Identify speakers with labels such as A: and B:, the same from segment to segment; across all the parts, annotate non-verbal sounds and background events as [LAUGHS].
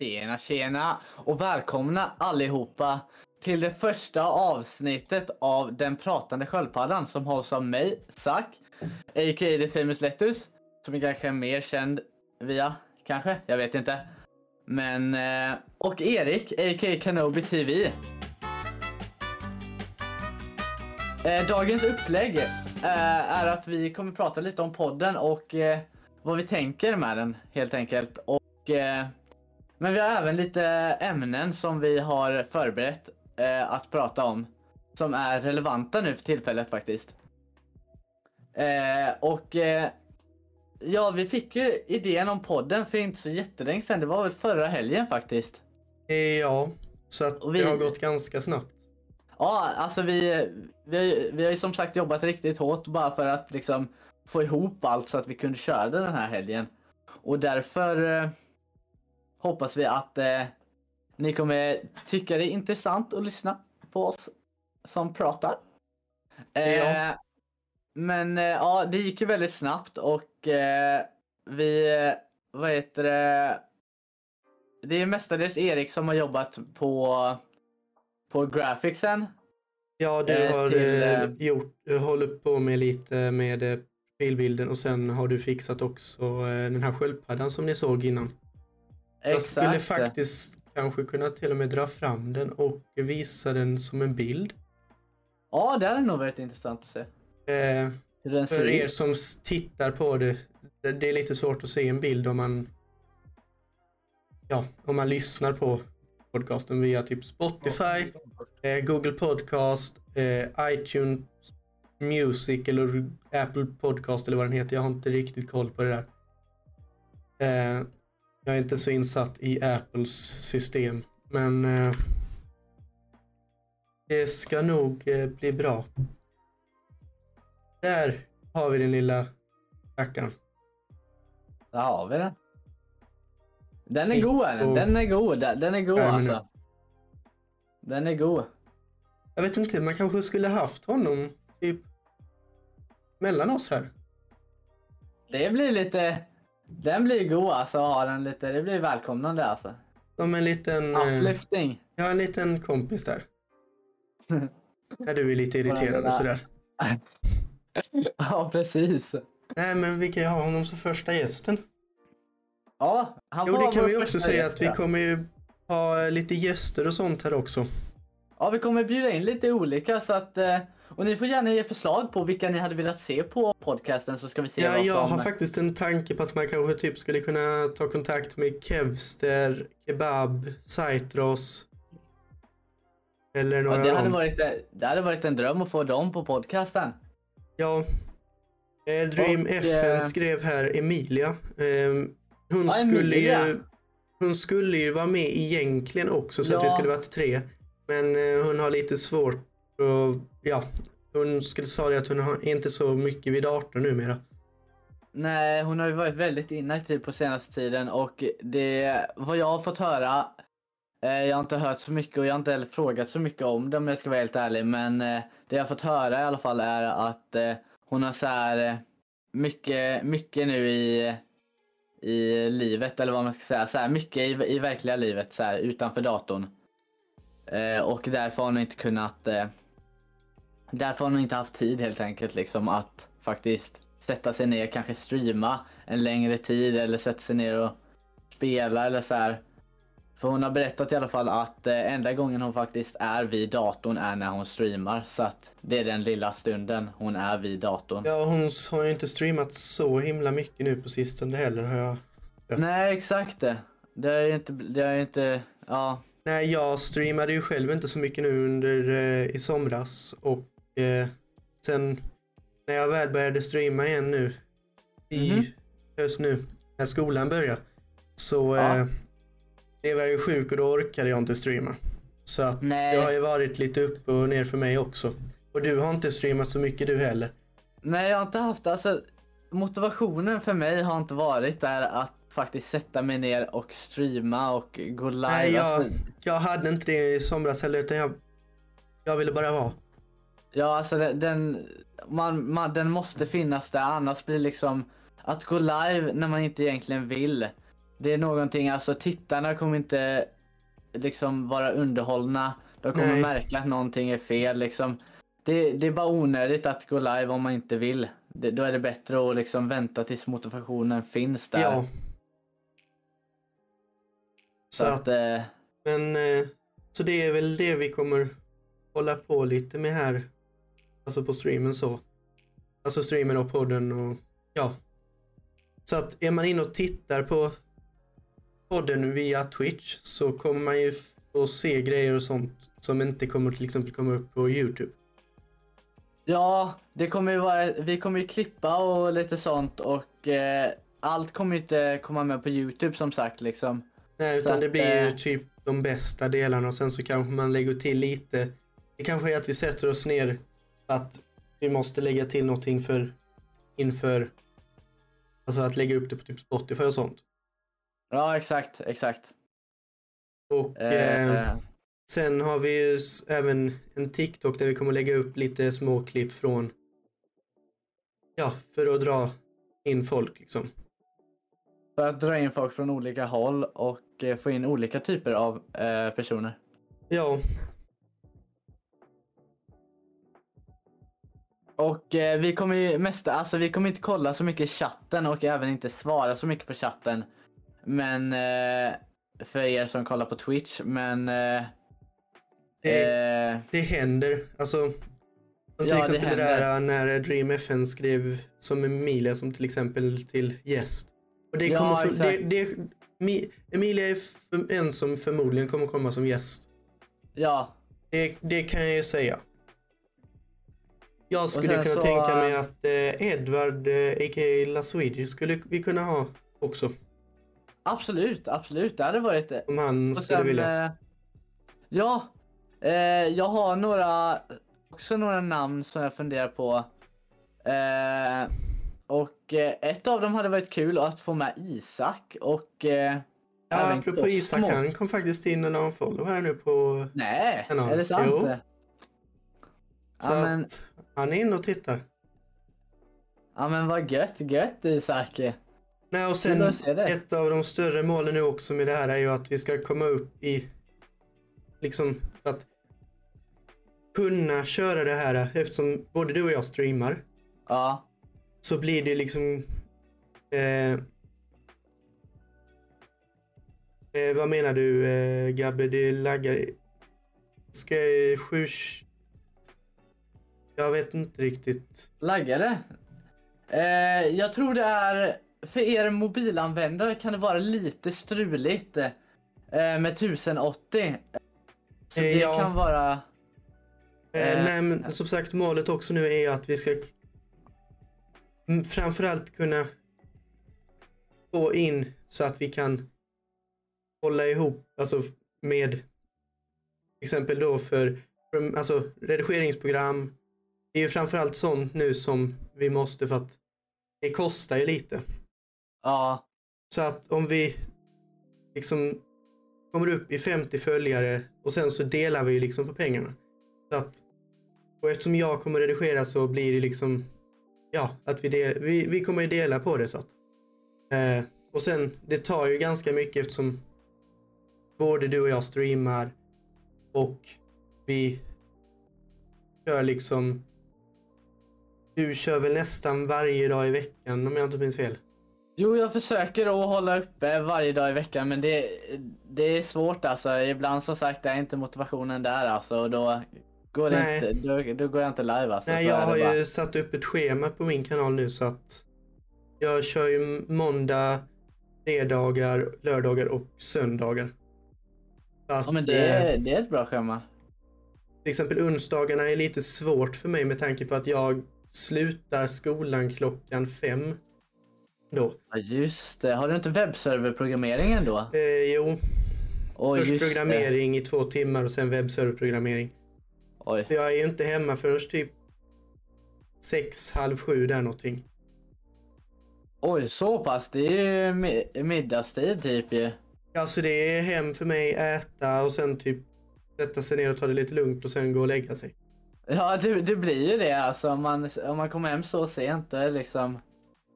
A: Tjena tjena och välkomna allihopa till det första avsnittet av Den pratande sköldpaddan som hålls av mig, Zack, a.k.a. The Famous lettuce. som är kanske mer känd via, kanske, jag vet inte. Men, eh, och Erik, a.k.a. Kanobi TV. Eh, dagens upplägg eh, är att vi kommer prata lite om podden och vad vi tänker med den helt enkelt. Och, men vi har även lite ämnen som vi har förberett eh, att prata om. Som är relevanta nu för tillfället faktiskt. Eh, och eh, ja, vi fick ju idén om podden för inte så jättelänge sedan. Det var väl förra helgen faktiskt.
B: Ja, så att
A: vi-
B: det har gått ganska snabbt.
A: Ja, alltså vi, vi, vi har ju som sagt jobbat riktigt hårt bara för att liksom få ihop allt så att vi kunde köra den här helgen. Och därför eh, hoppas vi att eh, ni kommer tycka det är intressant att lyssna på oss som pratar. Eh,
B: Ja.
A: Men eh, ja, det gick ju väldigt snabbt och eh, vi, eh, vad heter det, det är mestadels Erik som har jobbat på på graphicsen.
B: Ja, du
A: Eh,
B: har
A: till,
B: gjort, du håller på med lite med profilbilden och sen har du fixat också den här sköldpaddan som ni såg innan. Jag skulle faktiskt kanske kunna till och med dra fram den och visa den som en bild.
A: Ja, det hade nog varit intressant att se.
B: Eh, för er
A: ut.
B: som tittar på det, det, det är lite svårt att se en bild om man ja, om man lyssnar på podcasten via typ Spotify, eh, Google Podcast, eh, iTunes Music eller Apple Podcast eller vad den heter. Jag har inte riktigt koll på det där. Eh, jag är inte så insatt i Apples system, men eh, det ska nog eh, bli bra. Där har vi den lilla rackaren.
A: Där har vi den. Den är god den. Den är god. Den är god alltså. Den är god.
B: Jag vet inte, man kanske skulle haft honom typ mellan oss här.
A: Det blir lite... Den blir god alltså att ha den lite. Det blir välkomnande alltså.
B: Som en liten, eh,
A: Uplifting.
B: har en liten kompis där. [LAUGHS] När du är lite
A: lilla-
B: irriterande sådär. [LAUGHS]
A: ja, precis.
B: Nej, men vi kan ju ha honom som första gästen.
A: Ja, han
B: Jo,
A: får
B: det
A: vara
B: kan vi också säga att vi
A: ja.
B: kommer ju ha lite gäster och sånt här också.
A: Ja, vi kommer bjuda in lite olika så att... eh, Och ni får gärna ge förslag på vilka ni hade velat se på podcasten så ska vi se
B: Ja,
A: vad
B: jag
A: som...
B: har faktiskt en tanke på att man kanske typ skulle kunna ta kontakt med Kevster, Kebab, Saitros. Eller några
A: Ja, det, hade varit, det hade varit en dröm att få dem på podcasten.
B: Ja. Eh, Dream
A: Och,
B: FN
A: eh,
B: skrev här Emilia. Eh, hon,
A: Ja,
B: skulle
A: Emilia.
B: ju, hon skulle ju vara med egentligen också så att vi
A: Ja.
B: skulle varit tre. Men eh, hon har lite svårt och, ja. Hon skulle säga det att hon har inte så mycket vid datorn numera.
A: Nej, hon har ju varit väldigt inaktiv på senaste tiden och det, vad jag har fått höra, eh, jag har inte hört så mycket och jag har inte heller frågat så mycket om det om jag ska vara helt ärlig, men eh, det jag har fått höra i alla fall är att eh, hon har så här eh, mycket, mycket nu i, i livet eller vad man ska säga, så här, mycket i, i verkliga livet så här, utanför datorn. Eh, och därför har hon inte kunnat, eh, därför har hon inte haft tid helt enkelt liksom att faktiskt sätta sig ner, kanske streama en längre tid eller sätta sig ner och spela eller så här. För hon har berättat i alla fall att eh, enda gången hon faktiskt är vid datorn är när hon streamar. Så att det är den lilla stunden hon är vid datorn.
B: Ja, hon har ju inte streamat så himla mycket nu på sistone heller har jag hört.
A: Nej, exakt det. Det är ju inte, det är ju inte, ja.
B: Nej, jag streamade ju själv inte så mycket nu under eh, i somras och eh, sen när jag väl började streama igen nu i
A: Mhm.
B: höst nu när skolan börjar så
A: Ja.
B: eh, blev jag ju sjuk och då orkade jag inte streama. Så att
A: Nej.
B: det har ju varit lite upp och ner för mig också. Och du har inte streamat så mycket du heller.
A: Nej, jag har inte haft, alltså motivationen för mig har inte varit där att faktiskt sätta mig ner och streama och gå live.
B: Nej, jag, jag hade inte det i somras heller utan jag, jag ville bara vara.
A: Ja, alltså den, den, man, man, den måste finnas där annars blir liksom att gå live när man inte egentligen vill. det är någonting, alltså tittarna kommer inte liksom vara underhållna. De kommer
B: Nej.
A: märka att någonting är fel liksom. Det, det är bara onödigt att gå live om man inte vill. Det, då är det bättre att liksom vänta tills motivationen finns där.
B: Ja.
A: så att, eh,
B: Men eh, så det är väl det vi kommer hålla på lite med här. Alltså på streamen så. Alltså streamen och podden och ja. Så att är man inne och tittar på podden via Twitch så kommer man ju få se grejer och sånt som inte kommer till exempel komma upp på Youtube.
A: ja, det kommer ju vara, vi kommer ju klippa och lite sånt och eh, allt kommer ju inte komma med på Youtube som sagt liksom.
B: Nej, utan
A: att,
B: det blir ju
A: eh,
B: typ de bästa delarna och sen så kanske man lägger till lite. Det kanske är att vi sätter oss ner att vi måste lägga till någonting för inför alltså att lägga upp det på typ Spotify och sånt.
A: Ja, exakt, exakt.
B: Och
A: Eh,
B: eh, sen har vi ju även en TikTok där vi kommer lägga upp lite små klipp från ja, för att dra in folk liksom.
A: För att dra in folk från olika håll och eh, få in olika typer av eh, personer.
B: Ja,
A: Och eh, vi kommer ju mest, alltså vi kommer inte kolla så mycket i chatten och även inte svara så mycket på chatten. Men eh, för er som kollar på Twitch, men eh,
B: det,
A: eh,
B: det händer. Alltså, som till
A: Ja, det
B: exempel det,
A: händer.
B: där när Dream FN skrev som Emilia som till exempel till gäst. Och det
A: Ja,
B: kommer för, det, det, Mi- Emilia är en som förmodligen kommer komma som gäst.
A: ja,
B: Det, det kan jag ju säga. Jag skulle
A: sen
B: kunna
A: så,
B: tänka mig att eh, Edward, eh, a.k.a. Lasweegi, skulle vi kunna ha också.
A: absolut, absolut. Det hade varit eh,
B: Om han
A: Och
B: skulle
A: sen,
B: vilja.
A: eh, ja, eh, jag har några, också några namn som jag funderar på. Eh, och eh, ett av dem hade varit kul att få med Isak och... Eh,
B: Ja, apropå. Isak, han kom faktiskt in och la en follow här nu på...
A: Nej, är det sant?
B: jo. Så
A: Ja men,
B: att han är inne och tittar.
A: ja men vad gött, gött Isak.
B: Nej, och sen ett av de större målen nu också med det här är ju att vi ska komma upp i, liksom, att kunna köra det här eftersom både du och jag streamar.
A: Ja,
B: så blir det liksom, eh, eh, vad menar du eh, Gabbe, det laggar, ska jag, sju, jag vet inte riktigt.
A: laggar det? Eh, jag tror det är, för er mobilanvändare kan det vara lite struligt eh, med 1080. Så
B: Eh,
A: det
B: ja.
A: kan vara...
B: Eh,
A: Eh,
B: nej, men som sagt, målet också nu är att vi ska framförallt kunna få in så att vi kan hålla ihop, alltså med exempel då för alltså redigeringsprogram. Det är ju framförallt sånt nu som vi måste för att det kostar ju lite.
A: Ja,
B: Så att om vi liksom kommer upp i 50 följare och sen så delar vi liksom på pengarna. Så att, och eftersom jag kommer redigera så blir det liksom, ja, att vi, del, vi, vi kommer ju dela på det så att. Eh, och sen, det tar ju ganska mycket eftersom både du och jag streamar och vi kör liksom, du kör väl nästan varje dag i veckan om jag inte minns fel.
A: Jo, jag försöker att hålla uppe varje dag i veckan, men det, det är svårt alltså. Ibland som sagt är inte motivationen där alltså, och då går, det inte, då, då går jag inte live alltså.
B: Nej, jag har
A: bara.
B: ju satt upp ett schema på min kanal nu så att jag kör ju måndag, fredagar, lördagar och söndagar. Att,
A: Ja, men det,
B: eh,
A: det är ett bra schema.
B: till exempel onsdagarna är lite svårt för mig med tanke på att jag slutar skolan klockan fem. Då.
A: Ja, just det. Har du inte webbserverprogrammeringen då?
B: Eh, jo,
A: Oj,
B: först
A: just det.
B: programmering i två timmar och sen webbserverprogrammering.
A: Oj.
B: Jag är ju inte hemma förrän typ sex, halv sju där någonting.
A: Oj, så pass. Det är ju mi- middagstid typ ju.
B: Alltså det är hem för mig, äta och sen typ sätta sig ner och ta det lite lugnt och sen gå och lägga sig.
A: Ja, det, det blir ju det alltså. Om man, om man kommer hem så sent, då är liksom...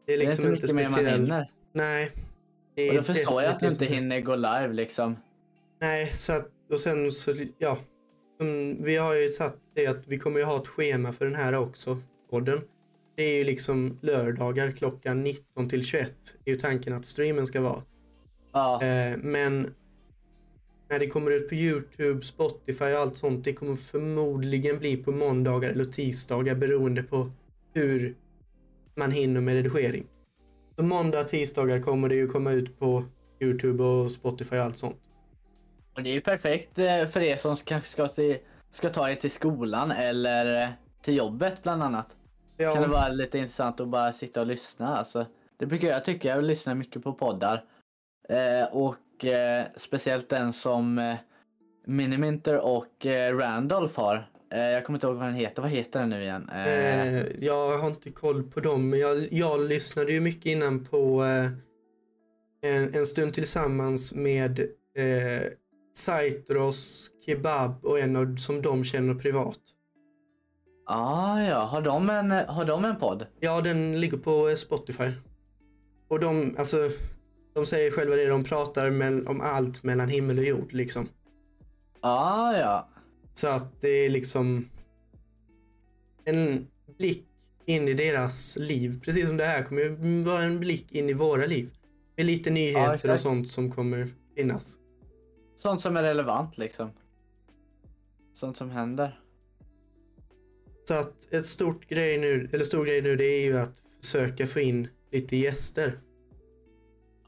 B: Det är
A: Det är
B: liksom
A: inte
B: inte,
A: mycket mer man
B: speciellt.
A: hinner.
B: Nej. Det
A: Och då förstår jag att du inte hinner gå live liksom.
B: Nej, så att, och sen så, ja. Som vi har ju satt det att vi kommer ju ha ett schema för den här också, podden. Det är ju liksom lördagar klockan 19 till 21 är ju tanken att streamen ska vara.
A: Ja,
B: Eh, men när det kommer ut på Youtube, Spotify och allt sånt, det kommer förmodligen bli på måndagar eller tisdagar beroende på hur man hinner med redigering. Så måndag, tisdagar kommer det ju komma ut på Youtube och Spotify och allt sånt.
A: och det är ju perfekt eh, för er som kanske ska, till, ska ta er till skolan eller eh, till jobbet bland annat.
B: Ja,
A: Kan det vara lite intressant att bara sitta och lyssna. Alltså, det brukar jag tycka. Jag lyssnar mycket på poddar. Eh, och eh, speciellt den som eh, Miniminter och eh, Randolph har. Eh, jag kommer inte ihåg vad den heter. Vad heter den nu igen? Eh,
B: jag har inte koll på dem, men jag, jag lyssnade ju mycket innan på en, en stund tillsammans med eh, Saitros, Kebab och en av, som de känner privat.
A: ah, ja, har de, en, har de en podd?
B: Ja, den ligger på Spotify. Och de, alltså, de säger själva det, de pratar mell- om allt mellan himmel och jord liksom.
A: ah, ja.
B: Så att det är liksom en blick in i deras liv. Precis som det här kommer ju vara en blick in i våra liv. Med lite nyheter
A: exakt.
B: och sånt som kommer finnas.
A: Sånt som är relevant liksom. Sånt som händer.
B: Så att ett stort grej nu, eller stor grej nu, det är ju att försöka få in lite gäster.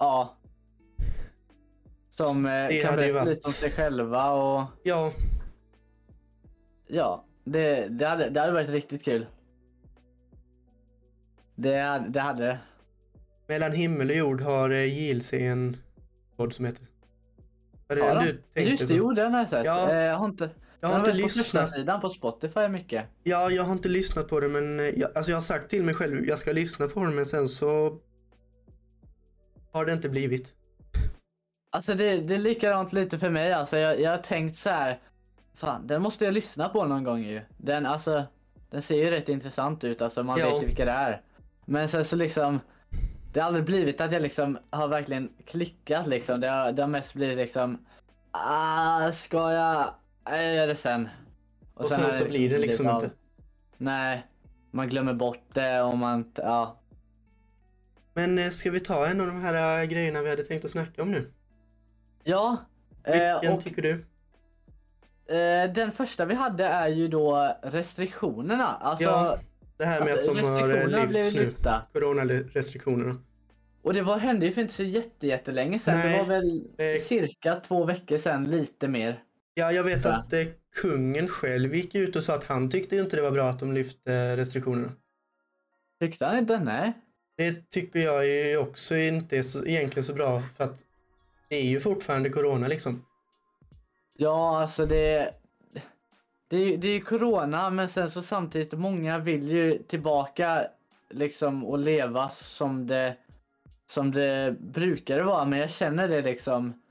A: Ja. Som eh,
B: Det
A: kan berätta
B: varit-
A: lite om sig själva och
B: Ja,
A: ja, det, det, hade, det hade varit riktigt kul. Det, det hade det.
B: mellan himmel och jord har eh, JLC en podd som heter. Var det
A: Ja,
B: den du tänkte
A: Just det,
B: på?
A: jo den har jag sett.
B: Ja.
A: Eh, jag har inte,
B: Jag har inte
A: varit på
B: lyssnat.
A: sidan på Spotify mycket.
B: Ja, jag har inte lyssnat på det men eh, jag, alltså jag har sagt till mig själv jag ska lyssna på den men sen så har det inte blivit.
A: Alltså det, det är likadant lite för mig. Alltså jag, jag har tänkt så här. Fan, den måste jag lyssna på någon gång ju. Den, alltså, den ser ju rätt intressant ut. Alltså man
B: Ja.
A: vet ju vilka det är. Men sen så liksom. Det har aldrig blivit att jag liksom har verkligen klickat liksom. Det har, det har mest blivit liksom. Ah, ska jag? Jag gör det sen.
B: Och sen
A: har
B: så blir det liksom
A: blivit av.
B: inte.
A: Nej, man glömmer bort det och man, ja.
B: Men eh, ska vi ta en av de här eh, grejerna vi hade tänkt att snacka om nu?
A: Ja. eh,
B: Vilken
A: och
B: tycker du?
A: Den första vi hade är ju då restriktionerna. Alltså,
B: Ja, Det här med att som har lyfts nu. Coronarestriktionerna.
A: Och det var, hände ju för inte så jätte, jättelänge sedan.
B: Nej,
A: Det var väl
B: eh,
A: cirka två veckor sedan, lite mer.
B: Ja, jag vet
A: Ja.
B: att eh, kungen själv gick ut och sa att han tyckte inte det var bra att de lyfte restriktionerna.
A: Tyckte han inte? Nej.
B: Det tycker jag ju också inte är så, egentligen så bra för att det är ju fortfarande corona liksom.
A: Ja, alltså det... Det är, det är ju corona, men sen så samtidigt, många vill ju tillbaka liksom och leva som det, som det brukade vara. Men jag känner det liksom,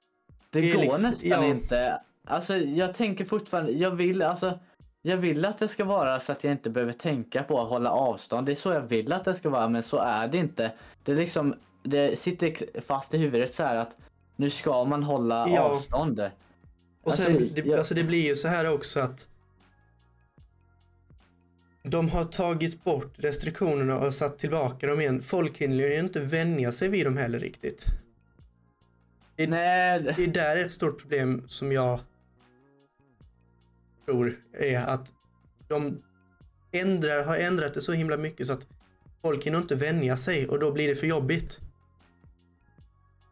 A: det,
B: Det
A: går
B: liksom-
A: nästan
B: ja.
A: inte. Alltså jag tänker fortfarande, jag vill alltså, jag vill att det ska vara så att jag inte behöver tänka på att hålla avstånd. Det är så jag vill att det ska vara, men så är det inte. Det är liksom, det sitter fast i huvudet så här att nu ska man hålla
B: Ja.
A: avstånd.
B: Och sen,
A: Alltså,
B: det,
A: jag-
B: alltså det blir ju så här också att de har tagit bort restriktionerna och satt tillbaka dem igen. Folk hinner ju inte vänja sig vid dem heller riktigt. Det,
A: Nej,
B: det är där ett stort problem som jag tror är att de ändrar, har ändrat det så himla mycket så att folk hinner inte vänja sig och då blir det för jobbigt.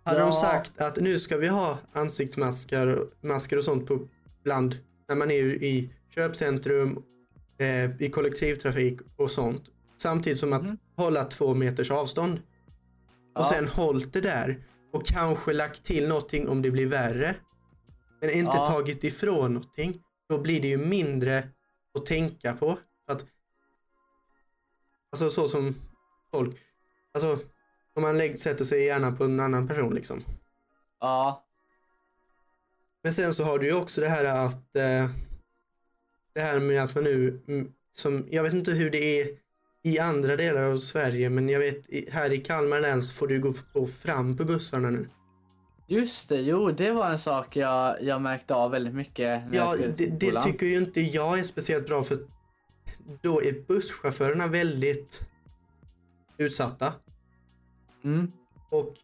B: Hade
A: Ja.
B: de sagt att nu ska vi ha ansiktsmasker masker och sånt på bland när man är i köpcentrum, eh, i kollektivtrafik och sånt. Samtidigt som att
A: Mhm.
B: hålla två meters avstånd. Och
A: Ja.
B: sen hållit det där och kanske lagt till någonting om det blir värre. Men inte
A: Ja.
B: tagit ifrån någonting. Då blir det ju mindre att tänka på. Att, alltså så som folk, alltså om man lägger, sätter sig gärna på en annan person liksom.
A: ja,
B: Men sen så har du ju också det här att eh, det här med att man nu, mm, som, jag vet inte hur det är i andra delar av Sverige, men jag vet i- här i Kalmar län så får du gå fram på bussarna nu.
A: Just det, jo det var en sak jag, jag märkte av väldigt mycket.
B: Ja, det, det tycker ju inte jag är speciellt bra för då är busschaufförerna väldigt utsatta.
A: Mm.
B: Och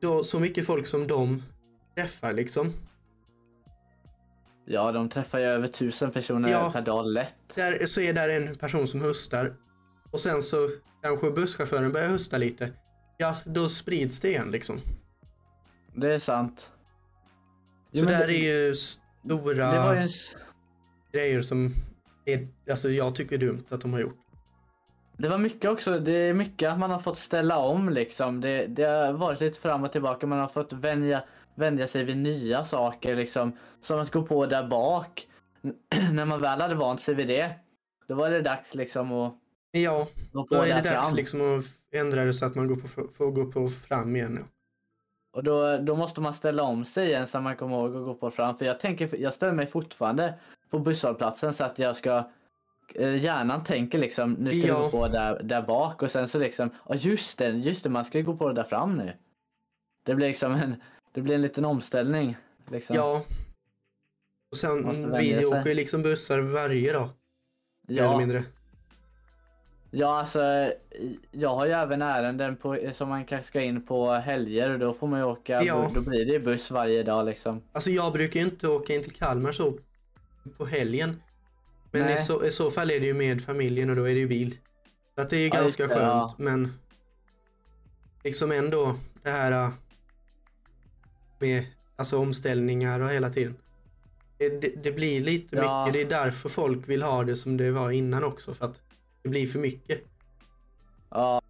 B: då så mycket folk som de träffar liksom.
A: Ja, de träffar ju över tusen personer
B: Ja.
A: per dag lätt.
B: Där, så är där en person som hustar och sen så kanske busschauffören börjar husta lite. Ja, då sprids det igen liksom.
A: Det är sant. Jo,
B: Så där
A: det,
B: är ju stora
A: en...
B: grejer som är, alltså jag tycker är dumt att de har gjort.
A: Det var mycket också, det är mycket att man har fått ställa om liksom. Det, det har varit lite fram och tillbaka, man har fått vänja, vänja sig vid nya saker liksom. Som att gå på där bak. [CLEARS THROAT] När man väl hade vant sig vid det, då var det dags liksom att
B: Ja, då är det dags
A: fram.
B: liksom att ändra det så att man går på, får gå på fram igen. Ja.
A: Och då, då måste man ställa om sig igen så man kommer ihåg att gå på fram. För jag tänker, jag ställer mig fortfarande på busshållplatsen så att jag ska eh, Hjärnan tänker liksom, nu ska
B: Ja.
A: du gå på där, där bak och sen så liksom, ja just det, just det, man ska ju gå på det där fram nu. Det blir liksom en, det blir en liten omställning. Liksom.
B: ja. Och sen, vi åker ju liksom bussar varje dag. Mer eller
A: ja,
B: mindre.
A: Ja, alltså jag har ju även ärenden på, som man kanske ska in på helger och då får man ju åka,
B: Ja.
A: då blir det buss varje dag liksom.
B: Alltså jag brukar ju inte åka in till Kalmar så på helgen. Men i så, i så fall är det ju med familjen och då är det ju bil. Så att det är ju
A: Ja,
B: ganska
A: det,
B: skönt
A: ja.
B: men liksom ändå det här äh, med alltså omställningar och hela tiden. Det, det, det blir lite mycket. Det är därför folk vill ha det som det var innan också för att det blir för mycket.
A: Ja.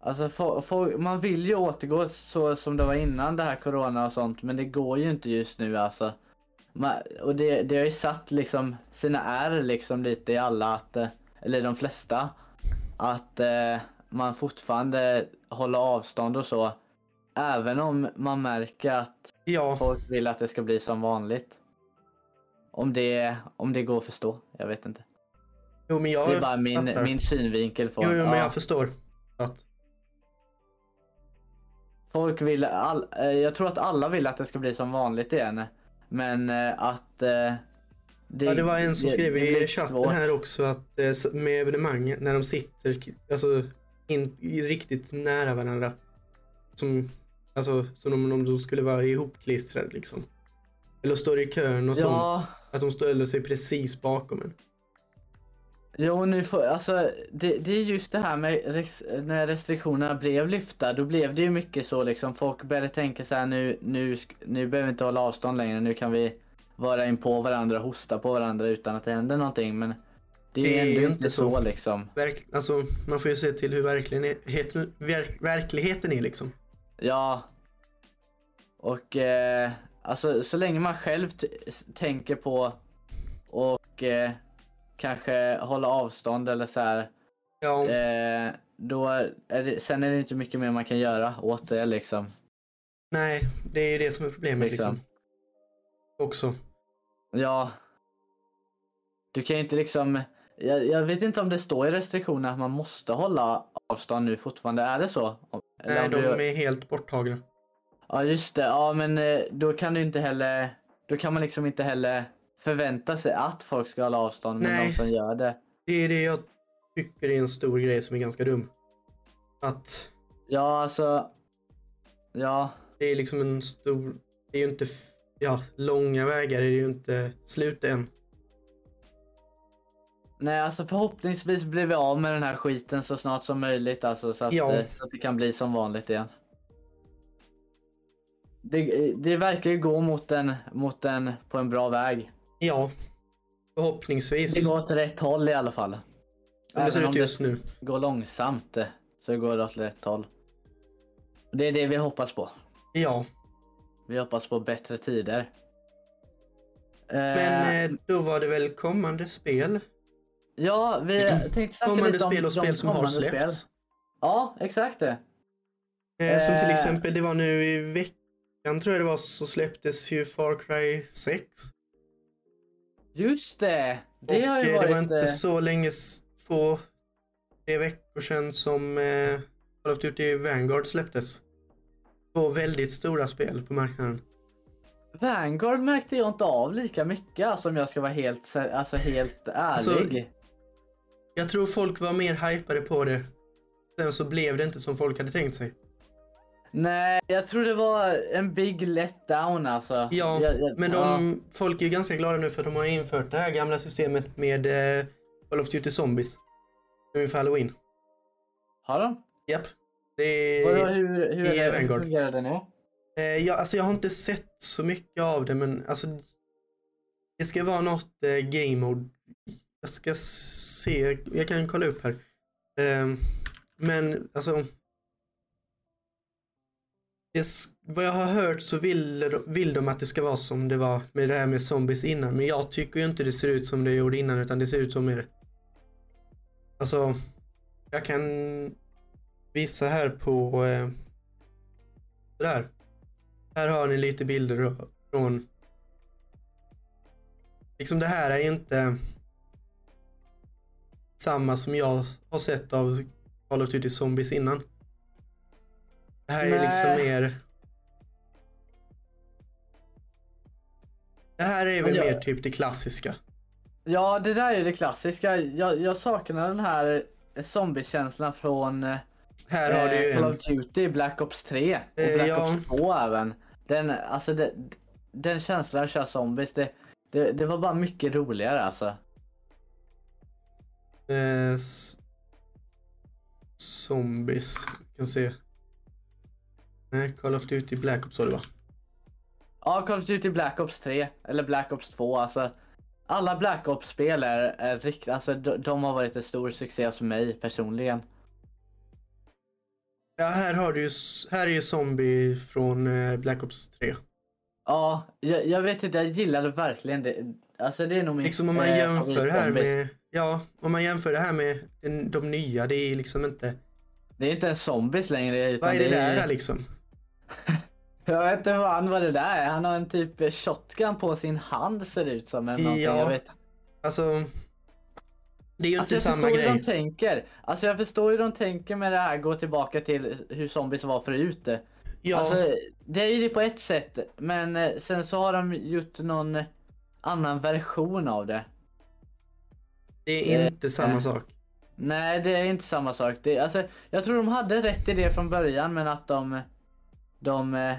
A: Alltså få- få- man vill ju återgå så som det var innan det här corona och sånt men det går ju inte just nu alltså. Man, och det, det har ju satt liksom sina ärr liksom lite i alla att, eh, eller de flesta, att eh, man fortfarande håller avstånd och så. Även om man märker att
B: Ja,
A: folk vill att det ska bli som vanligt. Om det, om det går att förstå, jag vet inte.
B: Jo men jag
A: Det är bara min,
B: fattar.
A: min synvinkel på
B: Jo, jo men
A: ja.
B: jag förstår. Att,
A: Folk vill, all, eh, jag tror att alla vill att det ska bli som vanligt igen. Men eh, att... eh, Det,
B: ja, det var en som skrev
A: det
B: i chatten
A: svårt.
B: här också att med evenemang när de sitter alltså, in, riktigt nära varandra. Som, alltså, som om, om de skulle vara ihopklistrade liksom. Eller står i kön och sånt.
A: Ja,
B: Att de ställer sig precis bakom en.
A: Jo nu får, alltså det, det är just det här med res, när restriktionerna blev lyfta. Då blev det ju mycket så liksom. Folk började tänka så här nu, nu, nu behöver vi inte hålla avstånd längre. Nu kan vi vara in på varandra och hosta på varandra utan att det händer någonting. Men det är,
B: Det är
A: ändå
B: ju
A: inte
B: inte
A: så,
B: så.
A: liksom.
B: Verk, alltså, man får ju se till hur verkligheten, verk, verkligheten är liksom.
A: Ja. Och eh, alltså så länge man själv tänker på och eh, kanske hålla avstånd eller så här.
B: Ja,
A: Eh, då är det, sen är det inte mycket mer man kan göra åt det liksom.
B: nej, det är ju det som är problemet
A: liksom.
B: liksom. Också.
A: Ja. Du kan ju inte liksom. Jag, jag vet inte om det står i restriktionerna att man måste hålla avstånd nu fortfarande. Är det så? Eller
B: Nej, de
A: du-
B: är helt borttagna.
A: Ja just det, ja men eh, då kan du inte heller, då kan man liksom inte heller förvänta sig att folk ska hålla avstånd med
B: Nej.
A: de som gör det.
B: Det är det jag tycker är en stor grej som är ganska dum. Att
A: Ja alltså, ja,
B: det är liksom en stor, det är ju inte, ja, långa vägar är det ju inte slut än.
A: nej alltså förhoppningsvis blir vi av med den här skiten så snart som möjligt alltså så att,
B: Ja.
A: eh, så att det kan bli som vanligt igen. Det, det verkar ju gå mot en, mot en, på en bra väg.
B: Ja, förhoppningsvis.
A: Det går åt rätt håll i alla fall.
B: Som det ser ut just nu.
A: går långsamt eh, så går det åt rätt håll. Det är det vi hoppas på.
B: Ja,
A: Vi hoppas på bättre tider. Eh,
B: men eh, då var det väl kommande spel.
A: ja, vi tänkte snacka
B: Kommande
A: lite om
B: spel och spel som har släppts.
A: spel. Ja, exakt det.
B: Eh, som till
A: Eh.
B: exempel, det var nu i veckan tror jag det var, så släpptes ju Far Cry 6.
A: Just det. Det
B: och
A: har ju varit...
B: det var inte
A: eh,
B: så länge, två, tre veckor sedan som eh, Call of Duty Vanguard släpptes. Två väldigt stora spel på marknaden.
A: Vanguard märkte jag inte av lika mycket alltså, om jag ska vara helt, alltså, helt ärlig.
B: Jag tror folk var mer hypade på det. Sen så blev det inte som folk hade tänkt sig.
A: Nej, jag tror det var en big letdown alltså.
B: Ja,
A: Jag- jag-
B: men de,
A: ja.
B: folk är ju ganska glada nu för att de har infört det här gamla systemet med eh, Call of Duty Zombies. Nu inför Halloween.
A: Har de?
B: Japp. Det
A: Vadå,
B: är,
A: hur, hur, är det, hur fungerar det nu?
B: eh, ja, alltså jag har inte sett så mycket av det men alltså det ska vara något eh, game mode. Jag ska se, jag kan kolla upp här. Eh, men alltså det, vad jag har hört så vill, de- vill de att det ska vara som det var med det här med zombies innan. Men jag tycker ju inte det ser ut som det gjorde innan utan det ser ut som mer. Alltså, jag kan visa här på eh, där. Här har ni lite bilder från. Liksom det här är inte samma som jag har sett av Call of Duty Zombies innan. Det här är liksom mer... Det här är väl
A: jag-
B: mer typ det klassiska.
A: Ja, det där är ju det klassiska. Jag, jag saknar den här zombiekänslan från eh,
B: Här har du ju
A: Call of Duty, Black Ops 3 och
B: Eh,
A: Black
B: ja.
A: Ops 2 även. Den, alltså det, den känslan att köra zombies, det, det, det var bara mycket roligare alltså.
B: Eh, zombies. Vi kan se. Nej, Call of Duty Black Ops var det va?
A: Ja, Call of Duty Black Ops 3 eller Black Ops 2 alltså. Alla Black Ops-spel är, är riktigt, alltså de, de har varit en stor succé för mig personligen.
B: Ja, här har du ju, här är ju Zombie från eh, Black Ops 3.
A: Ja, jag, jag vet inte, jag gillade verkligen det. Alltså det är nog min
B: Liksom om man
A: eh,
B: jämför det här med, ja, om man jämför det här med de nya, det är liksom inte,
A: Det är inte en zombies längre utan
B: vad är det
A: är-
B: där liksom? [LAUGHS]
A: Jag vet inte fan vad det där är. Han har en typ shotgun på sin hand ser det ut som. Eller någonting.
B: Ja,
A: jag vet.
B: Alltså, det är ju
A: Alltså
B: inte
A: jag
B: samma
A: förstår hur
B: grej.
A: de tänker. Alltså jag förstår hur de tänker med det här, gå tillbaka till hur zombies var förut.
B: Ja,
A: Alltså, det är ju det på ett sätt, men eh, sen så har de gjort någon annan version av det.
B: det är
A: eh,
B: inte samma
A: eh.
B: sak.
A: Nej, det är inte samma sak. Det, alltså, jag tror de hade rätt i det från början, men att de, de, eh,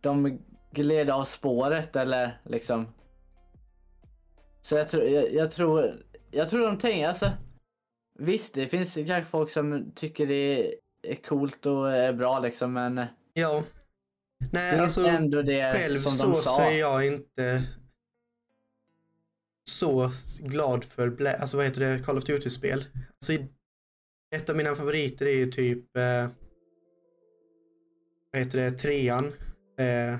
A: de gled av spåret eller liksom. Så jag tror, jag, jag tror, jag tror de tänker, alltså. Visst, det finns kanske folk som tycker det är coolt och är bra liksom, men det
B: Ja. Nej, alltså
A: ändå det
B: själv
A: som
B: så,
A: de
B: så
A: sa.
B: är jag inte så glad för, Bla- alltså vad heter det, Call of Duty-spel. Alltså, ett av mina favoriter är ju typ, eh, vad heter det, trean. Eh,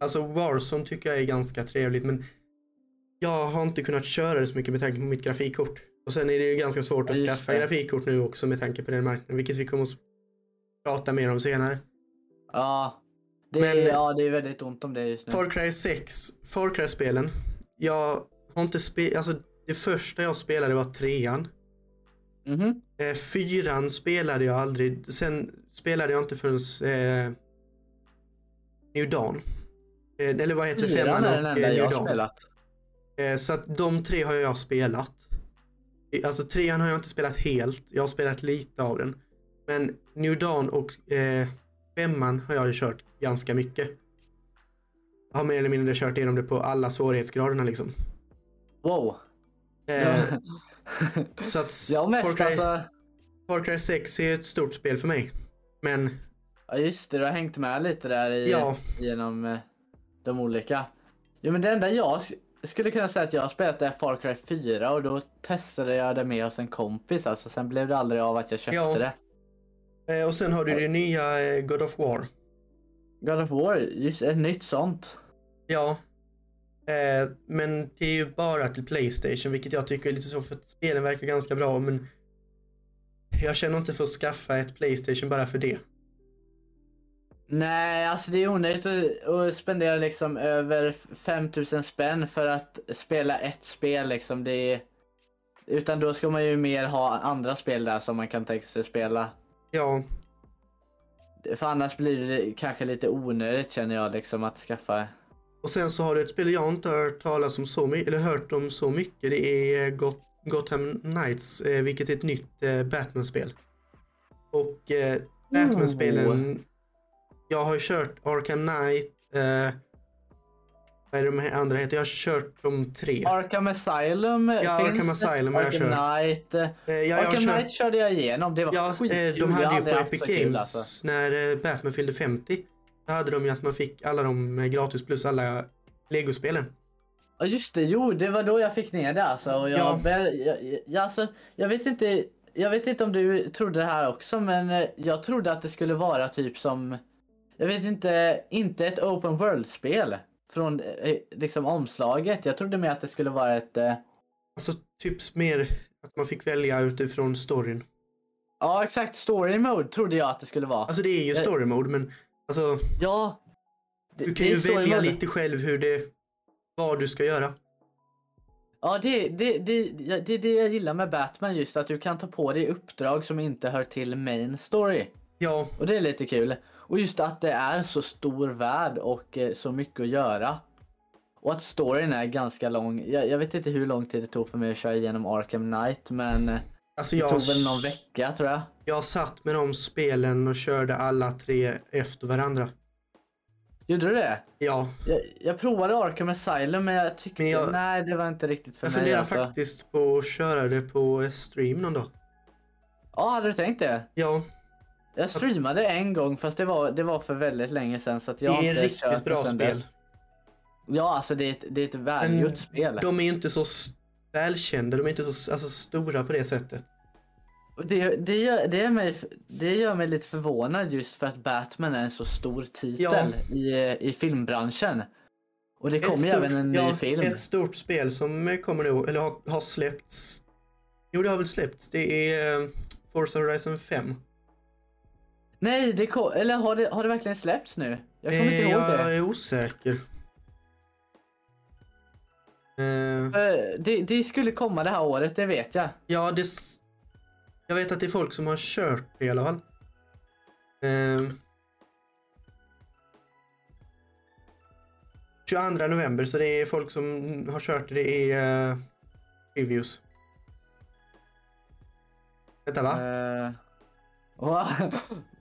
B: alltså Warzone tycker jag är ganska trevligt men jag har inte kunnat köra det så mycket med tanke på mitt grafikkort. Och sen är det ju ganska svårt att skaffa
A: det.
B: grafikkort nu också med tanke på den marknaden, vilket vi kommer att prata mer om senare.
A: Ja. Det,
B: Men-
A: är, ja, det är väldigt ont om det just nu.
B: Far Cry 6, Far Cry-spelen. Jag har inte spelat, alltså det första jag spelade var trean.
A: Mhm.
B: Eh, fyran spelade jag aldrig, sen spelade jag inte förrän eh, New Dawn. Eh, eller vad heter det? Femman och eh, New Dawn.
A: spelat.
B: Eh, så att de tre har jag spelat. Alltså trean har jag inte spelat helt, jag har spelat lite av den. Men New Dawn och eh, femman har jag ju kört ganska mycket. Jag har mer eller mindre kört igenom det på alla svårighetsgraderna liksom.
A: Wow.
B: Eh, så att [LAUGHS] Far Cry,
A: alltså.
B: Far Cry 6 är ett stort spel för mig. Men
A: Ja just det, du har hängt med lite där i,
B: Ja.
A: genom eh, de olika. Jo men det enda jag sk- skulle kunna säga att jag har spelat är Far Cry 4 och då testade jag det med hos en kompis alltså. Sen blev det aldrig av att jag köpte
B: Ja.
A: det.
B: eh, och sen har du det nya eh, God of War.
A: God of War, just ett nytt sånt.
B: Ja. Men det är ju bara till Playstation, vilket jag tycker är lite så för att spelen verkar ganska bra, men jag känner inte för att skaffa ett Playstation bara för det.
A: Nej, alltså det är onödigt att, att spendera liksom över 5000 spänn för att spela ett spel liksom. Det är, Utan då ska man ju mer ha andra spel där som man kan tänka sig spela.
B: Ja,
A: För annars blir det kanske lite onödigt känner jag liksom att skaffa.
B: och sen så har du ett spel jag inte hört talas om så mycket, eller hört om så mycket. Det är Got Gotham Knights, eh, vilket är ett nytt eh, Batman-spel. Och eh, Batman-spelen, jag har kört Arkham Knight, eh, vad är de här andra heter? Jag har kört de tre.
A: Arkham Asylum
B: Ja, Arkham. Asylum har jag kört.
A: Knight. eh,
B: ja,
A: Arkham
B: kört-
A: Knight körde jag igenom. Det var
B: Ja,
A: skitkul.
B: de hade ju på Epic Games
A: alltså.
B: när Batman fyllde 50. Då hade de ju att man fick alla de gratis plus alla Lego-spelen.
A: Ja just det, jo det var då jag fick ner det alltså. Och jag,
B: Ja.
A: väl, jag, jag, alltså, jag vet inte. Jag vet inte om du trodde det här också men eh, jag trodde att det skulle vara typ som Jag vet inte, inte ett open world-spel från eh, liksom omslaget. Jag trodde mer att det skulle vara ett eh,
B: Alltså typ mer att man fick välja utifrån storyn.
A: Ja exakt, story mode trodde jag att det skulle vara.
B: Alltså det är ju story mode men alltså
A: ja. det-
B: du kan ju välja
A: mode.
B: lite själv hur det, vad du ska göra.
A: Ja, det, det, det, det är det jag gillar med Batman just att du kan ta på dig uppdrag som inte hör till main story.
B: Ja,
A: Och det är lite kul. Och just att det är så stor värld och eh, så mycket att göra. Och att storyn är ganska lång. Jag, jag vet inte hur lång tid det tog för mig att köra igenom Arkham Knight men eh,
B: alltså
A: det
B: jag,
A: tog väl någon vecka tror jag.
B: jag satt med de spelen och körde alla tre efter varandra.
A: Gjorde du det?
B: Ja,
A: Jag, jag provade Arkham Asylum men jag tyckte
B: Men jag-
A: nej det var inte riktigt för
B: jag
A: mig.
B: funderar
A: Alltså.
B: faktiskt på att köra det på stream någon dag.
A: Ja, hade du tänkt det?
B: Ja,
A: Jag streamade en gång fast det var, det var för väldigt länge sedan så att jag
B: det är ett riktigt bra
A: sedan dess.
B: spel.
A: Ja, alltså det är ett, det är ett välgjort spel.
B: De är inte så välkända, de är inte så alltså, stora på det sättet.
A: Det, det, gör, det, är mig, det gör mig lite förvånad just för att Batman är en så stor titel
B: Ja.
A: i, i filmbranschen. Och det kommer ju även en ny
B: ja,
A: film.
B: Ett stort spel som kommer nu, eller har, har släppts. Jo, det har väl släppts. Det är eh, Forza Horizon 5.
A: Nej, det kom, eller har det, har det verkligen släppts nu? Jag kommer inte
B: Eh,
A: ihåg
B: jag
A: det.
B: är osäker. Eh,
A: det. Det skulle komma det här året, det vet jag.
B: ja, det... Jag vet att det är folk som har kört det i alla fall. Eh, 22 november, så det är folk som har kört det. Är uh, reviews. Vänta va?
A: Va?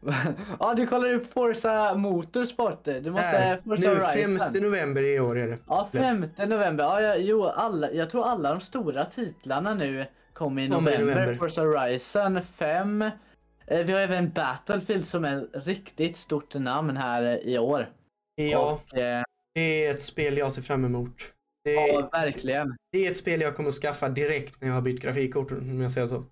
A: [LAUGHS] ja, du kollar upp Forza Motorsport. Du måste
B: Där,
A: Forza
B: nu
A: Horizon.
B: 5 november i år är det.
A: Ja,
B: släpps.
A: 5 november. Ja, ja, jo, alla, jag tror alla de stora titlarna nu kommer i
B: Kommer i
A: november.
B: november.
A: Forza Horizon 5. Eh, vi har även Battlefield som är ett riktigt stort namn här eh, i år.
B: Ja,
A: Och, eh,
B: det är ett spel jag ser fram emot. Det
A: ja,
B: är,
A: verkligen.
B: det är ett spel jag kommer att skaffa direkt när jag har bytt grafikkort om jag säger så.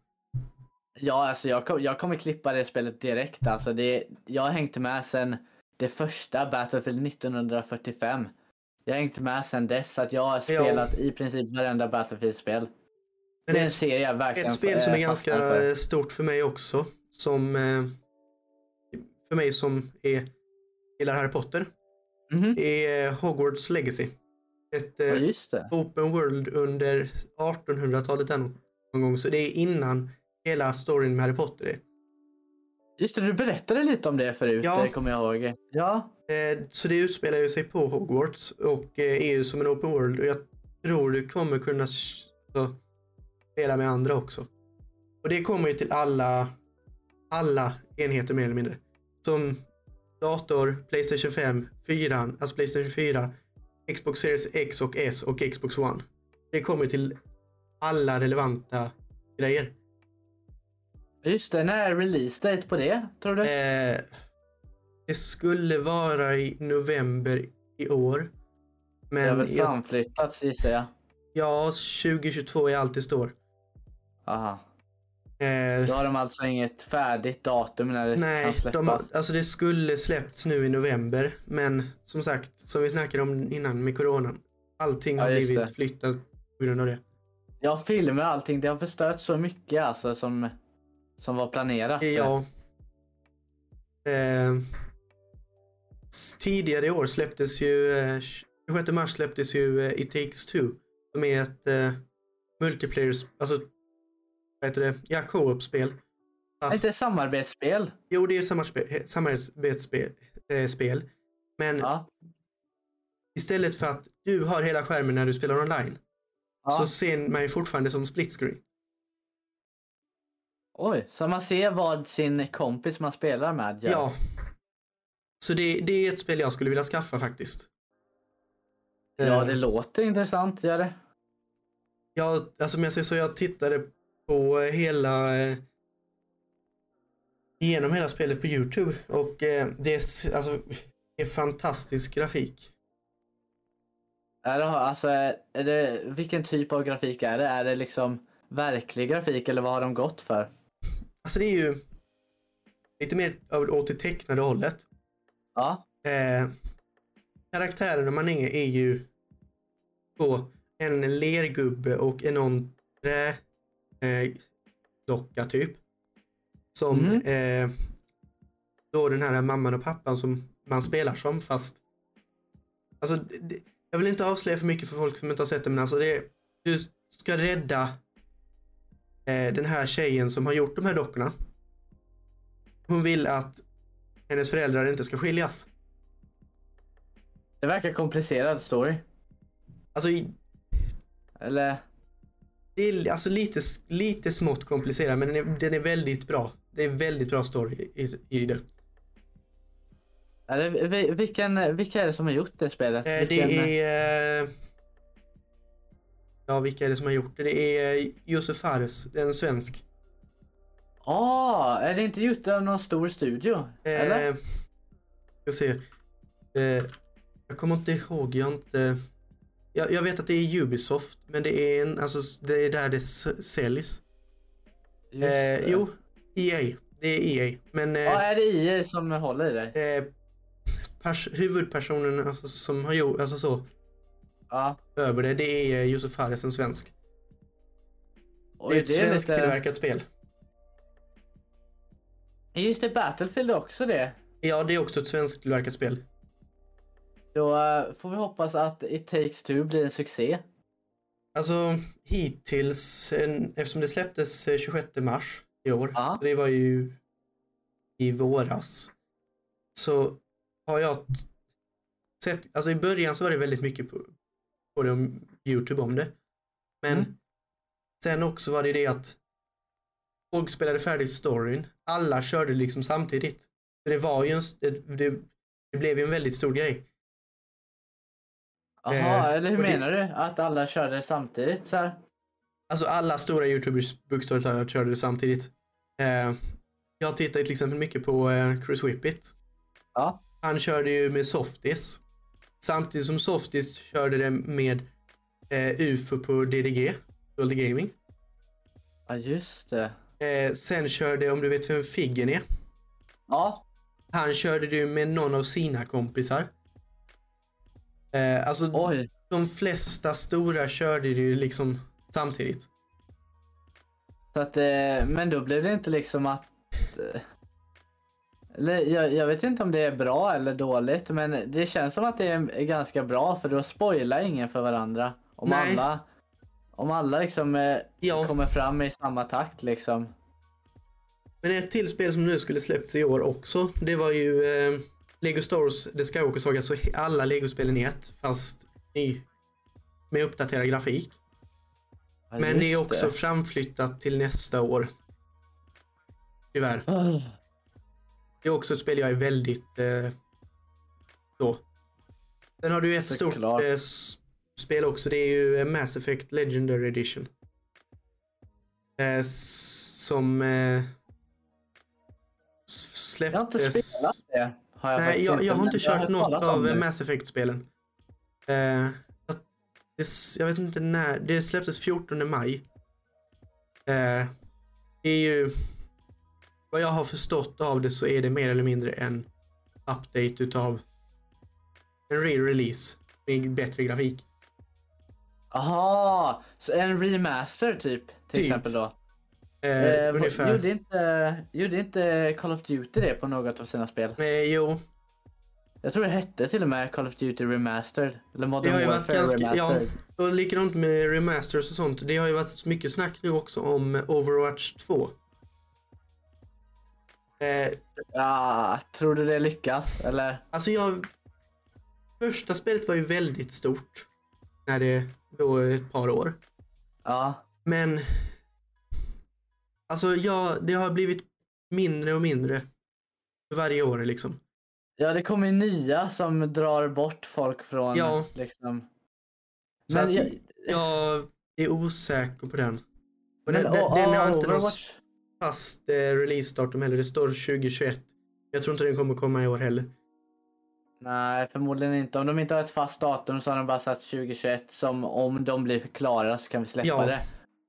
A: Ja, alltså jag, kom, jag kommer klippa det spelet direkt. Alltså det, jag har hängt med sen det första Battlefield 1945. Jag har hängt med sen dess så att jag har spelat i princip varenda Battlefield-spel.
B: Men
A: det
B: ett,
A: serie jag verkligen
B: ett spel som är
A: eh,
B: ganska
A: för.
B: stort för mig också. Som eh, för mig som är, gillar Harry Potter.
A: Mhm.
B: är Hogwarts Legacy. Ett
A: Ja,
B: eh, open world under 1800-talet där nog. Någon gång. Så det är innan hela storyn med Harry Potter är.
A: Just det, du berättade lite om det förut,
B: Ja.
A: det kommer jag ihåg. Ja,
B: Eh, Så det utspelar ju sig på Hogwarts och eh, är ju som en open world och jag tror du kommer kunna s- så, spela med andra också. Och det kommer ju till alla, alla enheter mer eller mindre. Som dator, Playstation 5, 4, alltså Playstation 4, Xbox Series X och S och Xbox One. Det kommer till alla relevanta grejer.
A: just det. När är release date på det, tror du?
B: Eh, det skulle vara i november i år.
A: det har
B: Men
A: väl framflyttats gissar jag.
B: ja, 2022 är allt det står.
A: Aha.
B: Eh,
A: Då har de alltså inget färdigt datum när det
B: nej,
A: kan släppas.
B: de, har- alltså det skulle släppts nu i november. Men som sagt, som vi snackade om innan med coronan. Allting har
A: Ja, just
B: blivit
A: det.
B: flyttat på grund av det.
A: Ja, filmer och allting. Det har förstört så mycket alltså som, som var planerat.
B: Ja. Eh, tidigare i år släpptes ju, eh, 26 mars släpptes ju eh, It takes two. Som är ett eh, multiplayer, alltså vad heter det, ja, co-op-spel.
A: Fast... Inte samarbetsspel?
B: Jo, det är samarbetsspel, samarbetsspel spel. Men ja. istället för att du har hela skärmen när du spelar online ja. så ser man ju fortfarande som split screen.
A: Oj, så man ser vad sin kompis man spelar med
B: gör? Ja. Så det, det är ett spel jag skulle vilja skaffa faktiskt.
A: Ja, det låter intressant, gör det.
B: Ja, alltså om jag säger så, jag tittade på hela eh, igenom hela spelet på Youtube och eh, det är, alltså, det är fantastisk grafik.
A: Alltså, är det, vilken typ av grafik är det? Är det liksom verklig grafik eller vad har de gått för?
B: Alltså det är ju lite mer åt det tecknade hållet.
A: Ja.
B: Eh, karaktärerna man är är ju på en lergubbe och en någon eh, typ. Som mm. eh, då den här mamman och pappan som man spelar som fast Alltså, det, jag vill inte avslöja för mycket för folk som inte har sett det men alltså det du ska rädda eh, den här tjejen som har gjort de här dockorna. Hon vill att hennes föräldrar inte ska skiljas.
A: Det verkar komplicerad story.
B: Alltså...
A: Eller?
B: Det är alltså lite, lite smått komplicerad men den är, den är väldigt bra. Det är väldigt bra story i, i det.
A: Eller, vilken, vilka är det som har gjort det spelet?
B: Eh,
A: vilken...
B: Det är... Eh, ja, vilka är det som har gjort det? Det är Josef Fares, en svensk.
A: Ah, är det inte gjort av någon stor studio? Eh, eller?
B: Ska se. Eh, jag kommer inte ihåg, jag inte... Jag, jag, vet att det är Ubisoft, men det är, en, alltså, det är där det säljs. Eh, jo, EA. Det är EA. Men,
A: eh, ja, är det EA som håller i det?
B: Eh, pers huvudpersonen alltså, som har gjort, alltså så.
A: Ja.
B: Över det, det är Josef Fares, en svensk. Oj, det är ett svenskt lite... tillverkat spel.
A: Just det, Battlefield är också det.
B: Ja, det är också ett svenskt tillverkat spel.
A: Då uh, får vi hoppas att It takes two blir en succé.
B: Alltså hittills, en, eftersom det släpptes 26 eh, mars i år, ja. så det var ju i våras, så har jag sett, alltså i början så var det väldigt mycket på, på om Youtube om det. Men mm. sen också var det det att folk spelade färdigt storyn. Alla körde liksom samtidigt. Det var ju en, det, det blev ju en väldigt stor grej.
A: Jaha, eh, eller hur menar det, du? Att alla körde samtidigt så här?
B: Alltså alla stora youtubers, bookstorytellare körde det samtidigt. Eh, jag tittar till exempel mycket på eh, Chris Whippet.
A: Ja.
B: Han körde ju med Softies. Samtidigt som Softies körde det med eh, UFO på DDG, World Gaming.
A: Ja, just det.
B: Eh, sen körde, om du vet vem Figgen är?
A: Ja.
B: Han körde det med någon av sina kompisar. Eh, alltså,
A: Oj.
B: de flesta stora körde det ju liksom samtidigt.
A: Så att, eh, men då blev det inte liksom att... Eh, eller, jag, jag, vet inte om det är bra eller dåligt, men det känns som att det är ganska bra för då spoilar ingen för varandra. Om Nej. alla, om alla liksom eh, ja. kommer fram i samma takt liksom.
B: Men ett till spel som nu skulle släppts i år också, det var ju eh, Lego Star Wars The Skywalker Saga, så alla Lego-spelen i ett, fast ny, med uppdaterad grafik. Ja, Men det är också det. framflyttat till nästa år. Tyvärr. Oh. Det är också ett spel jag är väldigt... Eh, så. Sen har du ett stort eh, spel också. Det är ju Mass Effect Legendary Edition. Eh, som eh, släpptes... Jag har inte spelat det. Har jag Nej, jag, jag har inte kört något av Mass Effect-spelen. Eh, jag vet inte när. Det släpptes 14 maj. Eh, det är ju... Vad jag har förstått av det så är det mer eller mindre en update utav en re-release med bättre grafik.
A: Aha, så en remaster typ? Till typ. exempel då?
B: Eh, eh, ungefär.
A: Gjorde inte, gjorde inte Call of Duty det på något av sina spel?
B: Eh, jo.
A: Jag tror det hette till och med Call of Duty Remastered. Eller
B: Det
A: Modern
B: har ju varit
A: Warfare
B: ganska, ja,
A: Remastered.
B: och likadant med remasters och sånt. Det har ju varit mycket snack nu också om Overwatch 2. Eh,
A: Ja, tror du det lyckas? Eller?
B: alltså jag... Första spelet var ju väldigt stort. När det då ett par år.
A: Ja.
B: Men... Alltså ja, det har blivit mindre och mindre. För varje år liksom.
A: Ja, det kommer ju nya som drar bort folk från
B: Ja.
A: liksom.
B: Så
A: Men
B: att
A: jag-
B: jag är osäker på den. Och den,
A: Men,
B: den,
A: och-
B: den har
A: och
B: inte någon
A: Overwatch-
B: fast eh, releasedatum heller. Det står 2021. Jag tror inte den kommer komma i år heller.
A: Nej, förmodligen inte. Om de inte har ett fast datum så har de bara satt 2021 som om de blir klara så kan vi släppa
B: Ja.
A: det.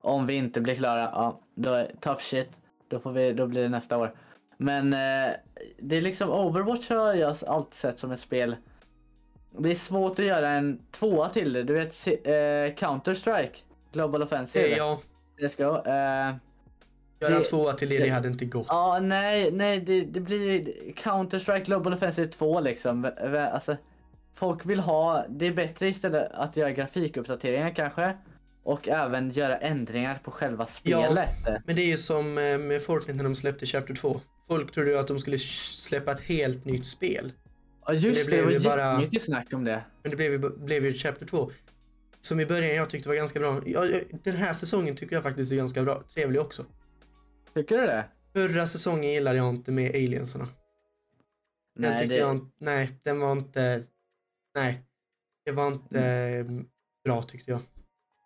A: Om vi inte blir klara, ja, då är tough shit. Då, får vi, då blir det nästa år. Men eh, det är liksom Overwatch har jag alltid sett som ett spel. Det är svårt att göra en tvåa till det. Du vet eh, Counter-Strike, Global Offensive.
B: Eh, ja,
A: CSGO. Eh,
B: göra
A: Det-
B: tvåa till det, det hade inte gått.
A: Ja, nej, nej, det, det blir Counter-Strike Global Offensive 2 liksom. Alltså, folk vill ha, det är bättre istället att göra grafikuppdateringar kanske. Och även göra ändringar på själva
B: Ja.
A: spelet.
B: Men det är ju som eh, med Fortnite när de släppte Chapter 2. Folk trodde ju att de skulle släppa ett helt nytt spel.
A: Ja just
B: det
A: det,
B: blev
A: det
B: ju
A: var
B: bara-
A: jättemycket snack om det.
B: Men det blev ju, blev ju Chapter 2. Som i början jag tyckte var ganska bra. Ja, ja, den här säsongen tycker jag faktiskt är ganska bra. Trevlig också.
A: Tycker du det?
B: Förra säsongen gillade jag inte med aliensarna. Den
A: Nej,
B: tyckte
A: det,
B: jag inte, nej, den var inte, nej. Det var inte eh, bra tyckte jag.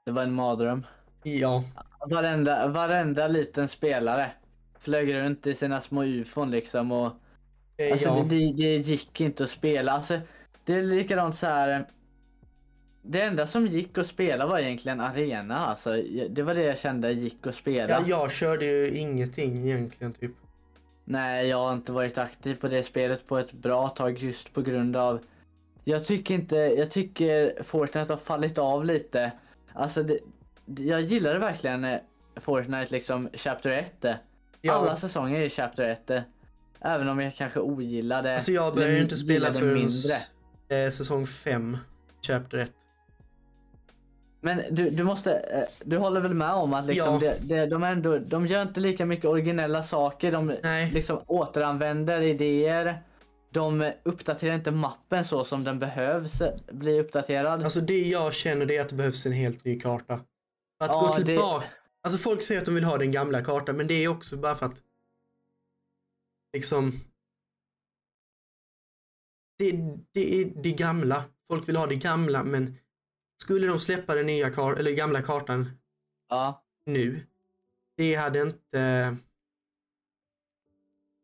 A: Det var en mardröm.
B: Ja,
A: Varenda, varenda liten spelare flög runt i sina små ufon liksom och
B: eh,
A: Alltså
B: ja.
A: det, det, gick inte att spela. Alltså, det är likadant så här. Det enda som gick att spela var egentligen arena. Alltså, det var det jag kände gick att spela.
B: ja, jag körde ju ingenting egentligen typ.
A: Nej, jag har inte varit aktiv på det spelet på ett bra tag just på grund av... Jag tycker inte, jag tycker Fortnite har fallit av lite. Alltså, det, jag gillade verkligen eh, Fortnite liksom Chapter 1. eh.
B: Ja.
A: Alla säsonger i Chapter 1. eh. Även om jag kanske ogillade...
B: Alltså jag började inte spela förrän
A: mindre.
B: eh, säsong 5, Chapter 1.
A: Men du, du måste, eh, du håller väl med om att liksom
B: Ja.
A: det, det, de, ändå, de gör inte lika mycket originella saker. De
B: Nej.
A: liksom återanvänder idéer. De uppdaterar inte mappen så som den behövs eh, bli uppdaterad.
B: Alltså det jag känner det är att det behövs en helt ny karta. Att
A: Ja,
B: gå
A: det-
B: tillbaka. Alltså folk säger att de vill ha den gamla kartan men det är också bara för att liksom det, det är det gamla. Folk vill ha det gamla men skulle de släppa den nya kar eller gamla kartan
A: ja.
B: nu. Det hade inte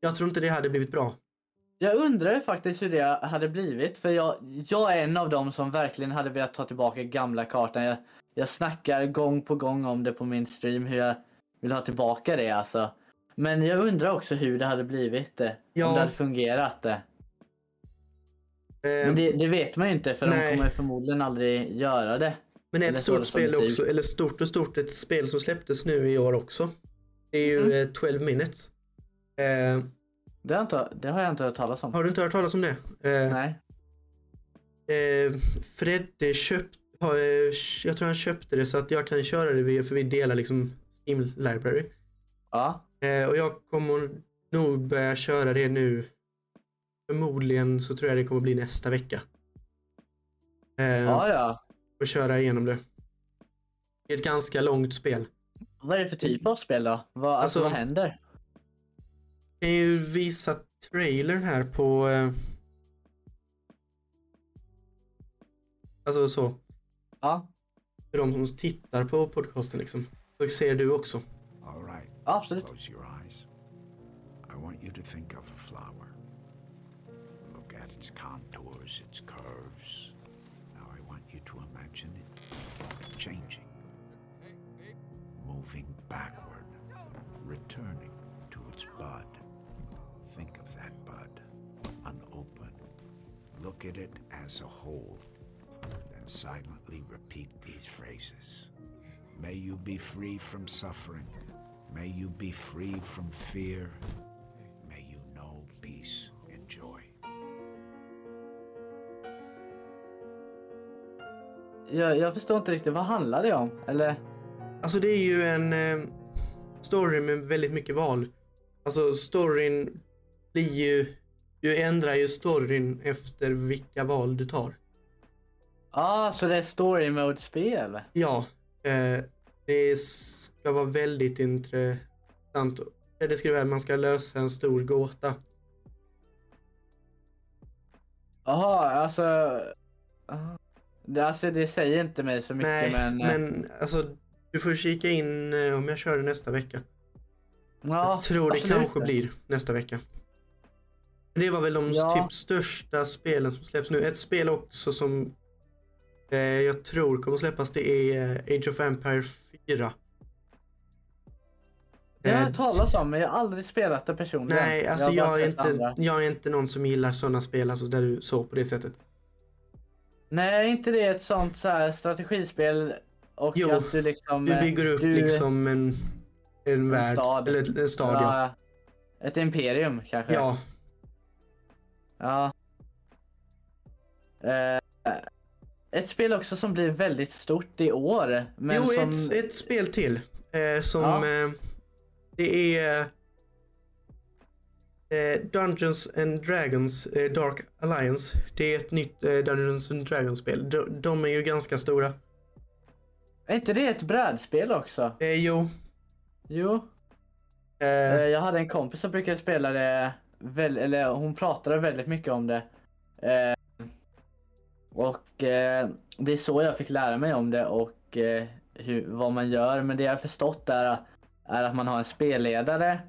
B: jag tror inte det hade blivit bra.
A: Jag undrar faktiskt hur det hade blivit. För jag, jag är en av dem som verkligen hade velat ta tillbaka gamla kartan. Jag, jag snackar gång på gång om det på min stream hur jag vill ha tillbaka det alltså. Men jag undrar också hur det hade blivit det.
B: Ja.
A: Om det hade fungerat det.
B: Eh,
A: Men det, det vet man ju inte för
B: Nej.
A: de kommer förmodligen aldrig göra det.
B: Men ett
A: Eller
B: stort spel
A: betyg.
B: också, eller stort och stort, ett spel som släpptes nu i år också. Det är ju
A: Mm.
B: eh, 12 minutes. Eh,
A: Det har, jag inte, det har jag inte hört talas om.
B: har du inte hört talas om det? Eh,
A: Nej.
B: eh, Fredde köpt, har, eh, jag tror han köpte det så att jag kan köra det för vi delar liksom Steam Library.
A: Ja.
B: Eh, och jag kommer nog börja köra det nu. Förmodligen så tror jag det kommer bli nästa vecka. Eh,
A: Ja, ja.
B: Och köra igenom det. Det är ett ganska långt spel.
A: Vad är det för typ av spel då? Vad, alltså,
B: Alltså-
A: vad händer?
B: Jag kan ju visa trailern här på... Eh... Alltså så.
A: Ja,
B: För de som tittar på podcasten liksom. Så ser du också.
C: All right.
A: absolut.
C: Close your eyes. I want you to think of a flower. Look at its contours, its curves. Now I want you to imagine it changing, moving backward, returning to its bud. Look at it as a whole, then silently repeat these phrases. May you be free from suffering. May you be free from fear. May you know peace and joy.
A: Jag, jag förstår inte riktigt, vad handlar det om? Eller?
B: Alltså det är ju en eh, story med väldigt mycket val. Alltså storyn blir ju Du ändrar ju storyn efter vilka val du tar.
A: Ja, ah, så det är story mode-spel?
B: Ja. Eh, det ska vara väldigt intressant. Det skriver att man ska lösa en stor gåta.
A: Jaha, alltså... Det, alltså det säger inte mig så mycket
B: Nej,
A: men...
B: men alltså du får kika in eh, om jag kör det nästa vecka.
A: Ja,
B: jag tror det kanske blir nästa vecka. Det var väl de
A: Ja.
B: typ största spelen som släpps nu. Ett spel också som eh, jag tror kommer släppas det är eh, Age of Empire 4.
A: Det har jag
B: Eh,
A: talas om men jag har aldrig spelat det personligen.
B: Nej, alltså jag,
A: bara
B: är inte,
A: andra.
B: jag är inte någon som gillar sådana spel, alltså där du så på det sättet.
A: Nej, är inte det ett sånt så här strategispel och
B: Jo,
A: att du liksom...
B: Du
A: eh,
B: bygger upp
A: du-
B: liksom en, en värld,
A: stad.
B: eller en stad ja.
A: ja, Ett imperium kanske?
B: Ja,
A: Ja. Eh, ett spel också som blir väldigt stort i år. Men
B: jo,
A: som...
B: ett, ett spel till. Eh, som
A: Ja.
B: eh, det är Dungeons and Dragons Dark Alliance. Det är ett nytt Dungeons and Dragons spel. De, de är ju ganska stora.
A: Är inte det ett brädspel också?
B: Eh, jo,
A: Jo.
B: Eh,
A: jag hade en kompis som brukade spela det, väl, eller hon pratade väldigt mycket om det. Eh, och eh, det är så jag fick lära mig om det och eh, hur, vad man gör. Men det jag har förstått är, är att man har en spelledare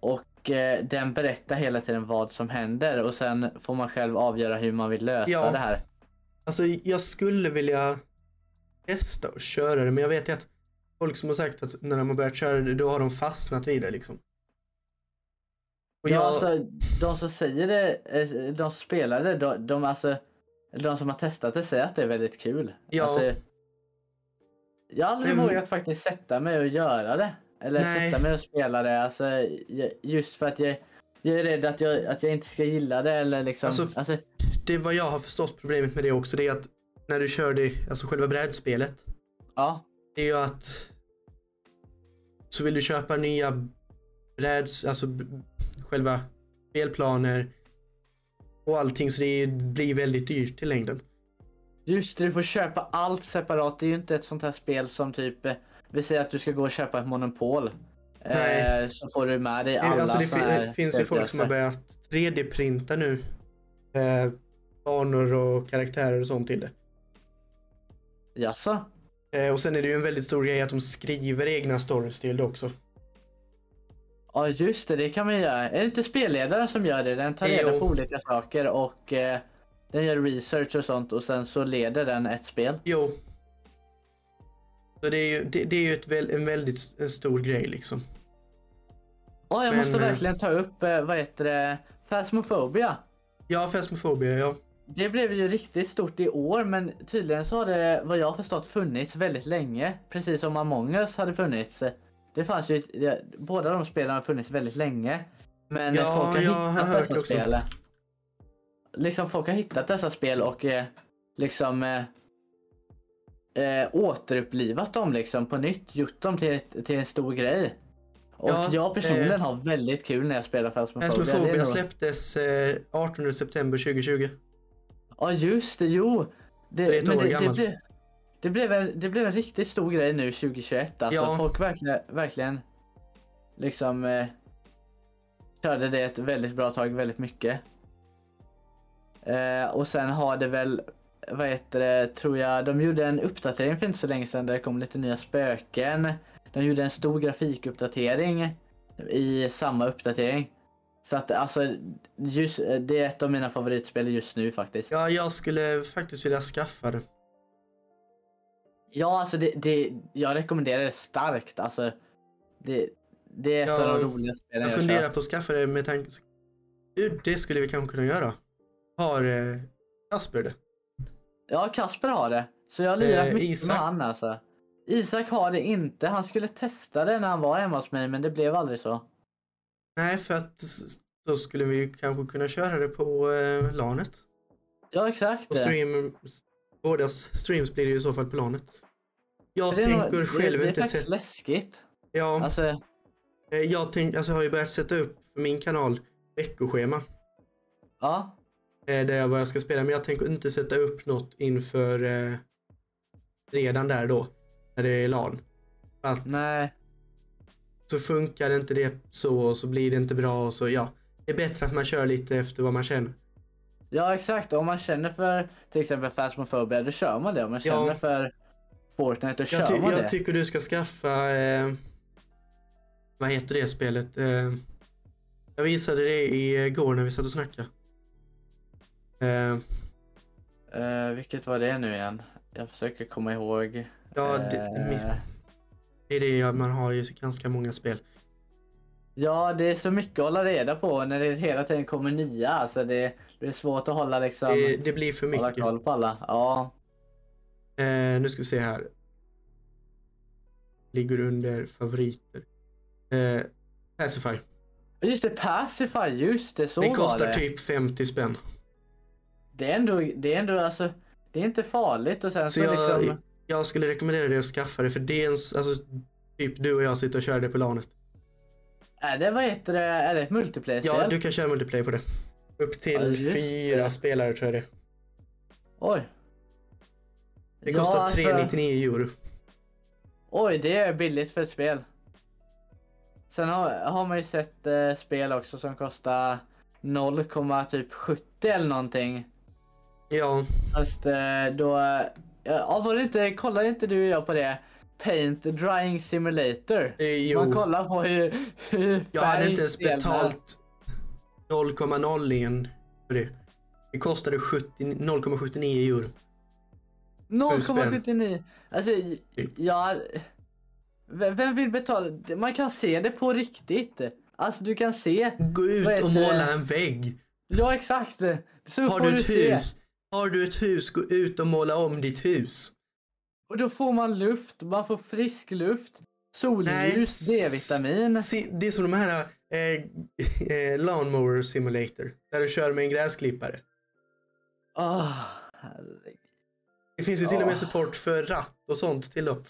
A: och eh, den berättar hela tiden vad som händer och sen får man själv avgöra hur man vill lösa
B: Ja.
A: det här.
B: alltså jag skulle vilja testa och köra det, men jag vet ju att folk som har sagt att när de har börjat köra det, då har de fastnat vid det liksom. Och
A: Ja,
B: jag,
A: alltså, de som säger det, eh, de som spelar det, de, de, alltså, de som har testat det säger att det är väldigt kul.
B: Ja.
A: Alltså, jag har aldrig vågat faktiskt sätta mig och göra det. Eller
B: Nej.
A: sätta mig och spela det. Alltså, just för att jag, jag är rädd att jag, att jag inte ska gilla det eller liksom.
B: Alltså-
A: Alltså,
B: det vad jag har förstått problemet med det också, det är att när du kör det, alltså själva brädspelet,
A: ja.
B: det är ju att så vill du köpa nya bräds, alltså själva spelplaner och allting så det blir väldigt dyrt i längden.
A: Just det, du får köpa allt separat. Det är ju inte ett sånt här spel som typ, eh, vi säger att du ska gå och köpa ett monopol.
B: Nej.
A: Eh, så får du med dig alla
B: alltså det
A: här
B: finns ju folk som har börjat 3D-printa nu eh, banor och karaktärer och sånt till det.
A: Jaså?
B: Eh, och sen är det ju en väldigt stor grej att de skriver egna stories till det också.
A: Ja just det, det kan man göra. Är det inte spelledaren som gör det? Den tar reda på olika saker och eh, den gör research och sånt och sen så leder den ett spel.
B: Jo. Så det är ju, det, det är ju ett en väldigt en stor grej liksom.
A: Ja, jag
B: Men,
A: måste
B: eh,
A: verkligen ta upp, eh, vad heter det, Phasmophobia.
B: Ja, Phasmophobia, ja.
A: Det blev ju riktigt stort i år men tydligen så har det, vad jag har förstått, funnits väldigt länge. Precis som Among us hade funnits. Det fanns ju, det, båda de spelen har funnits väldigt länge. Men
B: Ja,
A: folk har
B: har
A: hittat
B: hört
A: dessa
B: också.
A: spel. Liksom folk har hittat dessa spel och eh, liksom eh, eh, återupplivat dem liksom på nytt. Gjort dem till, till en stor grej. Och
B: Ja,
A: jag personligen
B: eh,
A: har väldigt kul när jag spelar Phasmophobia. Det
B: Phasmophobia
A: nog-
B: släpptes eh, 18 september 2020.
A: Ja just det, jo. Det,
B: Det är ett år
A: det, det,
B: gammalt.
A: blev, det, blev en, det blev en riktigt stor grej nu 2021. Alltså
B: Ja.
A: folk verkligen, verkligen liksom eh, körde det ett väldigt bra tag, väldigt mycket. Eh, och sen har det väl, vad heter det, tror jag, de gjorde en uppdatering för inte så länge sedan där det kom lite nya spöken. De gjorde en stor grafikuppdatering i samma uppdatering. Så att alltså, just, det är ett av mina favoritspel just nu faktiskt.
B: Ja, jag skulle faktiskt vilja skaffa det.
A: Ja, alltså det, det, jag rekommenderar det starkt. Alltså, det, det är ett
B: Ja,
A: av de roligaste spelen
B: Jag
A: jag,
B: funderar på att skaffa det med tanke... Det skulle vi kanske kunna göra. Har eh, Kasper det?
A: Ja, Kasper har det. Så jag har lirat
B: Eh,
A: mycket
B: Isak?
A: med han alltså. Isak har det inte. Han skulle testa det när han var hemma hos mig, men det blev aldrig så.
B: Nej, för att då skulle vi kanske kunna köra det på eh, LANet.
A: Ja, exakt.
B: Och stream, båda streams blir det ju i så fall på LANet. Jag
A: Det är nog-
B: tänker
A: det,
B: själv
A: det är
B: inte
A: faktiskt
B: sätta...
A: läskigt.
B: Ja,
A: Alltså,
B: eh, jag, tänk, alltså, jag har ju börjat sätta upp för min kanal veckoschema.
A: ja.
B: eh, där jag vad jag ska spela. Men jag tänker inte sätta upp något inför eh, redan där då. När det är LAN. Att
A: Nej.
B: så funkar inte det så och så blir det inte bra och så ja. Det är bättre att man kör lite efter vad man känner.
A: Ja exakt, om man känner för till exempel Phasmophobia då kör man det. Om man
B: Ja.
A: känner för Fortnite då
B: Jag, ty-
A: man
B: jag
A: det.
B: tycker du ska skaffa, eh, vad heter det spelet? Eh, jag visade det igår när vi satt och snackade. Eh,
A: Eh, vilket var det nu igen? Jag försöker komma ihåg.
B: ja, det,
A: Eh,
B: det är det man har ju ganska många spel.
A: ja, det är så mycket att hålla reda på när det hela tiden kommer nya. Alltså det, det är svårt att hålla liksom
B: Det, det blir för
A: hålla
B: mycket.
A: koll på alla. Ja.
B: Eh, nu ska vi se här. Ligger under favoriter. Eh, Pacify.
A: Just det, Pacify, just det, så
B: Det
A: var
B: kostar
A: det.
B: typ 50 spänn.
A: Det är ändå, det är ändå alltså, det är inte farligt och sen
B: Så
A: så,
B: jag,
A: liksom.
B: jag skulle rekommendera dig att skaffa det för det är en, alltså, typ du och jag sitter och kör det på LANet.
A: Är det, vad heter det, är det ett multiplayer-spel?
B: Ja, du kan köra multiplayer på det. Upp
A: Ja,
B: till
A: just
B: fyra
A: det.
B: spelare tror jag det.
A: Oj.
B: Det
A: Ja,
B: kostar
A: alltså-
B: 399 euro.
A: Oj, det är billigt för ett spel. Sen har, har man ju sett eh, spel också som kostar 0,70 eller någonting.
B: Ja,
A: Fast eh, då... Ja, var det inte, kollade inte du och jag på det? Paint Drying Simulator.
B: eh.
A: Man kollar på hur, hur
B: Jag hade inte ens betalt 0,01 för det. Det kostade 70 0,79 euro.
A: 0,79. Alltså, ja... Vem vill betala? Man kan se det på riktigt. Alltså du kan se.
B: Gå ut och måla en vägg.
A: Ja exakt. Så
B: Har du
A: du
B: ett
A: se.
B: hus? Har du ett hus, gå ut och måla om ditt hus.
A: Och då får man luft, man får frisk luft, solljus, D-vitamin.
B: Det är som de här eh, [LAUGHS] eh, Lawnmower Simulator. Där du kör med en gräsklippare.
A: Åh, herregud.
B: Det finns ju till och med support för ratt och sånt till dem.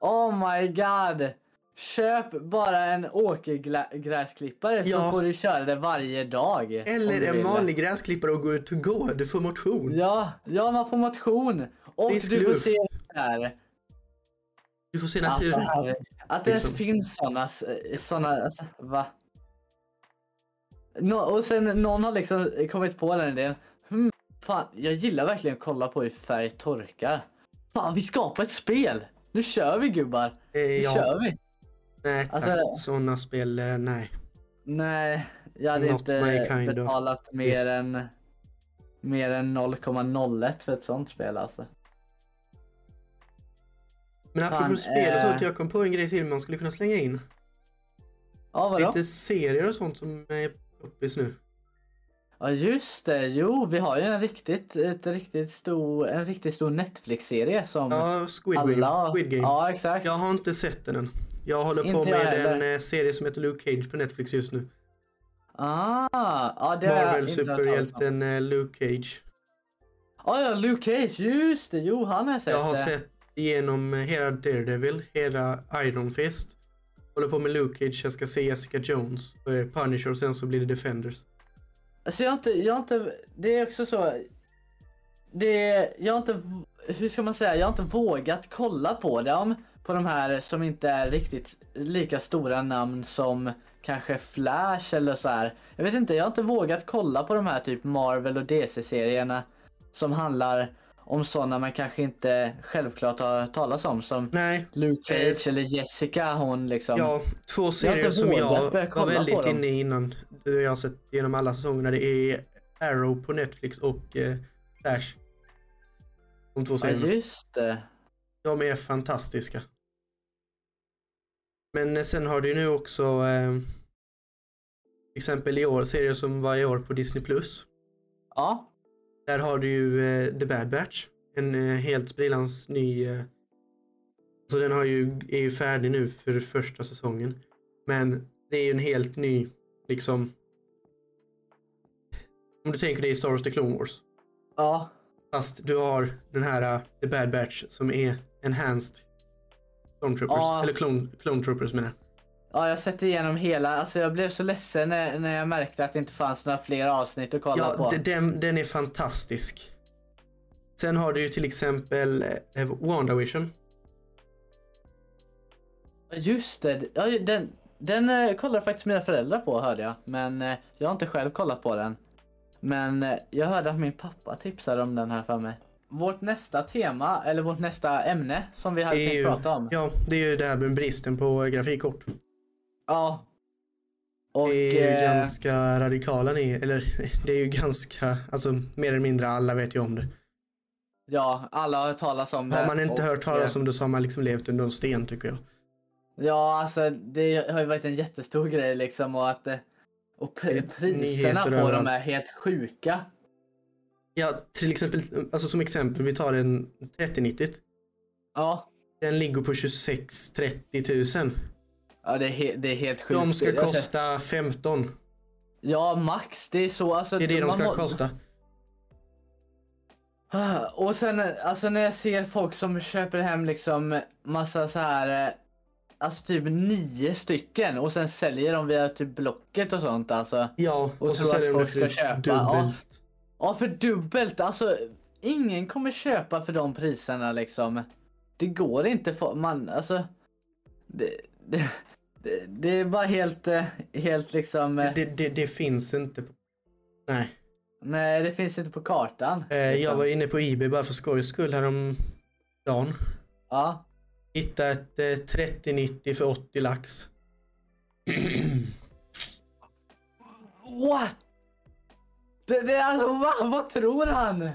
A: oh my god. Köp bara en åkergräsklippare så
B: Ja.
A: får du köra det varje dag.
B: Eller en vanlig gräsklippare och gå ut och gå. Du får motion.
A: Ja, ja man får motion. Och
B: Frisk
A: du får se det här.
B: Du får se
A: Alltså,
B: naturen.
A: herregud. att det ens
B: Liksom.
A: finns såna, såna, alltså, va? Nå, och sen någon har liksom kommit på den idén. Fan, jag gillar verkligen att kolla på hur färg torkar. Fan, vi skapar ett spel! Nu kör vi gubbar!
B: Eh,
A: Nu
B: ja,
A: kör vi!
B: nej tack.
A: Alltså-
B: Sådana spel, eh, nej.
A: Nej, jag hade
B: Not
A: inte
B: kind of
A: betalat mer
B: business.
A: än mer än 0,01 för ett sånt spel alltså.
B: Men apropå
A: Fan,
B: spel och sånt,
A: eh.
B: jag kom på en grej till man skulle kunna slänga in.
A: Ja, vadå?
B: Lite serier och sånt som är poppis nu.
A: Ja just det, jo vi har ju en riktigt, ett riktigt stor, en riktigt stor Netflix-serie som
B: Ja, Squid,
A: alla...
B: Game. Squid Game.
A: Ja exakt.
B: Jag har inte sett den än. Jag håller på
A: Inte jag
B: med en eh, serie som heter Luke Cage på Netflix just nu.
A: Ah, ja det
B: Marvel superhjälten eh, Luke Cage.
A: Ja ja, Luke Cage, just det, jo han har sett
B: Jag har
A: det.
B: sett igenom eh, hela Daredevil, hela Iron Fist. Håller på med Luke Cage, jag ska se Jessica Jones, Punisher och sen så blir det Defenders.
A: Alltså jag har inte, jag har inte, det är också så. Det, jag har inte, hur ska man säga, jag har inte vågat kolla på dem. På de här som inte är riktigt lika stora namn som kanske Flash eller så här. Jag vet inte, jag har inte vågat kolla på de här typ Marvel och DC-serierna. Som handlar om sådana man kanske inte självklart har hört talas om. Som
B: Nej,
A: Luke Cage eller Jessica hon liksom.
B: ja, två serier som jag var väldigt inne i innan. Du, Jag har sett genom alla säsongerna. Det är Arrow på Netflix och eh, Flash. De två
A: ja
B: serierna.
A: just det.
B: De är fantastiska. Men eh, sen har du nu också eh, till exempel i år, serier som var i år på Disney+. Plus.
A: Ja.
B: Där har du ju eh, The Bad Batch. En eh, helt sprillans ny... Eh, så den har ju, är ju färdig nu för första säsongen. Men det är ju en helt ny, liksom... Om du tänker dig Star Wars The Clone Wars.
A: Ja.
B: Fast du har den här uh, The Bad Batch som är enhanced Clone Troopers.
A: Ja.
B: Eller Clone, clone Troopers menar jag.
A: Ja, jag sett igenom hela. Alltså jag blev så ledsen när, när jag märkte att det inte fanns några fler avsnitt att kolla
B: Ja,
A: på.
B: den, den är fantastisk. Sen har du ju till exempel eh, WandaVision.
A: Just det. Ja, den, den eh, kollade faktiskt mina föräldrar på hörde jag. Men eh, jag har inte själv kollat på den. Men eh, jag hörde att min pappa tipsade om den här för mig. Vårt nästa tema, eller vårt nästa ämne som vi hade tänkt prata om.
B: ja, det är ju det här med bristen på eh, grafikkort.
A: Ja. Och,
B: det är ju
A: eh,
B: ganska radikala ni, eller det är ju ganska, alltså mer eller mindre alla vet ju om det.
A: ja, alla har hört talas om det.
B: Har man inte
A: och,
B: hört talas
A: eh,
B: om det så har man liksom levt under en sten tycker jag.
A: Ja, alltså det har ju varit en jättestor grej liksom och att eh, och priserna på dem
B: överallt.
A: är helt sjuka.
B: Ja, till exempel, alltså som exempel, vi tar en 3090.
A: Ja,
B: Den ligger på 26-30 000.
A: Ja det, är det är helt sjukt.
B: De ska kosta 15.
A: Ja, max. Det är så. Alltså,
B: Det är det de ska kosta.
A: Ah, Och sen alltså när jag ser folk som köper hem liksom massa så här. eh, Alltså typ nio stycken och sen säljer de via typ Blocket och sånt alltså.
B: Ja, och,
A: Och
B: så säljer de det för
A: ska köpa, ja.
B: dubbelt.
A: Ja, för dubbelt. Alltså, ingen kommer köpa för de priserna liksom. Det går inte för man, alltså. Det, det, det, det är bara helt, eh, helt liksom. eh,
B: Det, det, det finns inte. På... Nej.
A: Nej, det finns inte på kartan.
B: Eh, jag
A: liksom.
B: var inne på Ebay bara för skojs skull härom dagen.
A: Ja.
B: Hittade ett eh, 3090 för 80 lax.
A: What? Det, det, är alltså, va, vad tror han?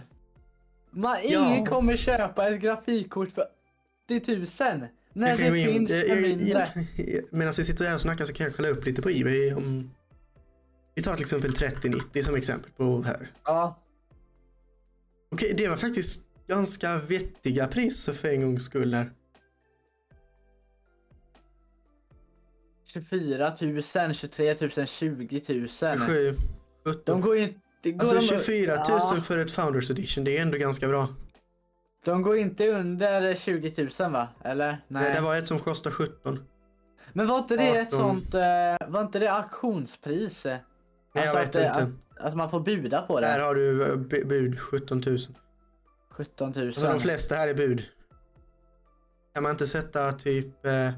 A: Man,
B: Ja.
A: ingen kommer köpa ett grafikkort för 80 000. När
B: Jag
A: det finns
B: jag- jag-
A: mindre.
B: jag- Medan vi sitter här och snackar så kan jag kolla upp lite på Ebay. Om... Vi tar till exempel 3090 som exempel på här.
A: Ja.
B: Okej, det var faktiskt ganska vettiga priser för en gångs skull här.
A: 24 000, 23 000, 20 000.
B: 27, 17.
A: De går ju inte...
B: Alltså
A: de,
B: 24 000
A: ja,
B: för ett Founders Edition, det är ändå ganska bra.
A: De går inte under 20 000 va? Eller? Nej.
B: Det var ett som kostade 17.
A: Men var inte det ett
B: 18.
A: sånt... eh, var inte det auktionspris?
B: Nej, jag
A: Alltså
B: vet
A: det-
B: inte.
A: Att, att man får buda på det?
B: Där har du eh, bu- bud 17 000.
A: 17 000.
B: Alltså de flesta här är bud. Kan man inte sätta typ... Eh,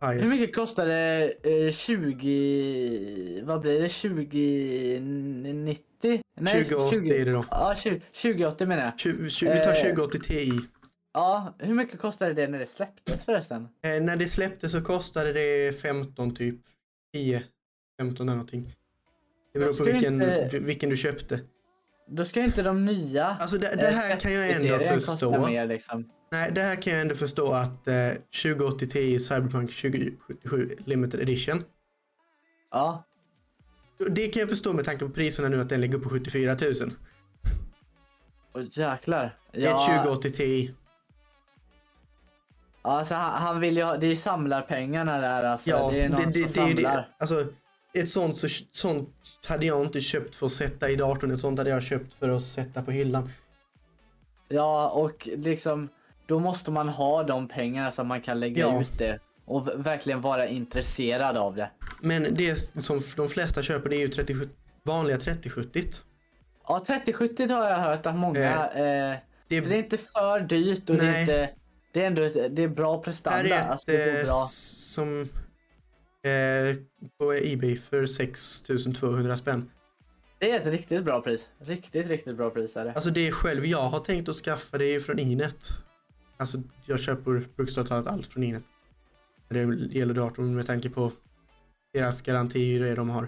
A: Hur mycket kostar det eh, 20... Vad blir det? 2090?
B: 2080 är det då.
A: Ja, 20, 2080 menar jag.
B: 20, 20, vi tar
A: Eh.
B: 2080 Ti.
A: Ja, hur mycket kostade det när det släpptes förresten?
B: Eh, när det släpptes så kostade det 15 typ. 10, 15 eller någonting. Det beror på vilken,
A: inte-
B: vilken du köpte.
A: Då ska ju inte de nya...
B: Alltså det, det här kan jag ändå förstå.
A: Mer, liksom.
B: Nej, det här kan jag ändå förstå att eh, 2080 Ti Cyberpunk 2077 Limited Edition.
A: Ja.
B: Det kan jag förstå med tanke på priserna nu att den ligger på 74 000.
A: Åh jäklar. Ja,
B: ett 2080 Ti.
A: alltså han, han vill ju ha... Det är ju samlarpengarna där alltså.
B: Ja,
A: det är någon
B: det, det,
A: som
B: det ju det.
A: samlar.
B: Alltså, ett sånt, så, sånt hade jag inte köpt för att sätta i datorn. Ett sånt hade jag köpt för att sätta på hyllan.
A: Ja, och liksom... Då måste man ha de pengarna så att man kan lägga
B: Ja.
A: ut det. Och verkligen vara intresserad av det.
B: Men det som de flesta köper det är ju 37, vanliga 3070.
A: Ja, 3070 har jag hört att många... Eh,
B: Det
A: det är inte för dyrt och det
B: Nej.
A: är inte... Det är ändå ett, det är bra
B: här
A: prestanda.
B: är ett
A: alltså, det är
B: eh,
A: bra.
B: som eh, på Ebay för 6200 spänn.
A: Det är ett riktigt bra pris. Riktigt, riktigt bra pris är det.
B: Alltså det själv jag har tänkt att skaffa det är ju från Inet. Alltså jag köper bokstavligt talat allt från Inet. Det gäller datorn med tanke på deras garantier det de har.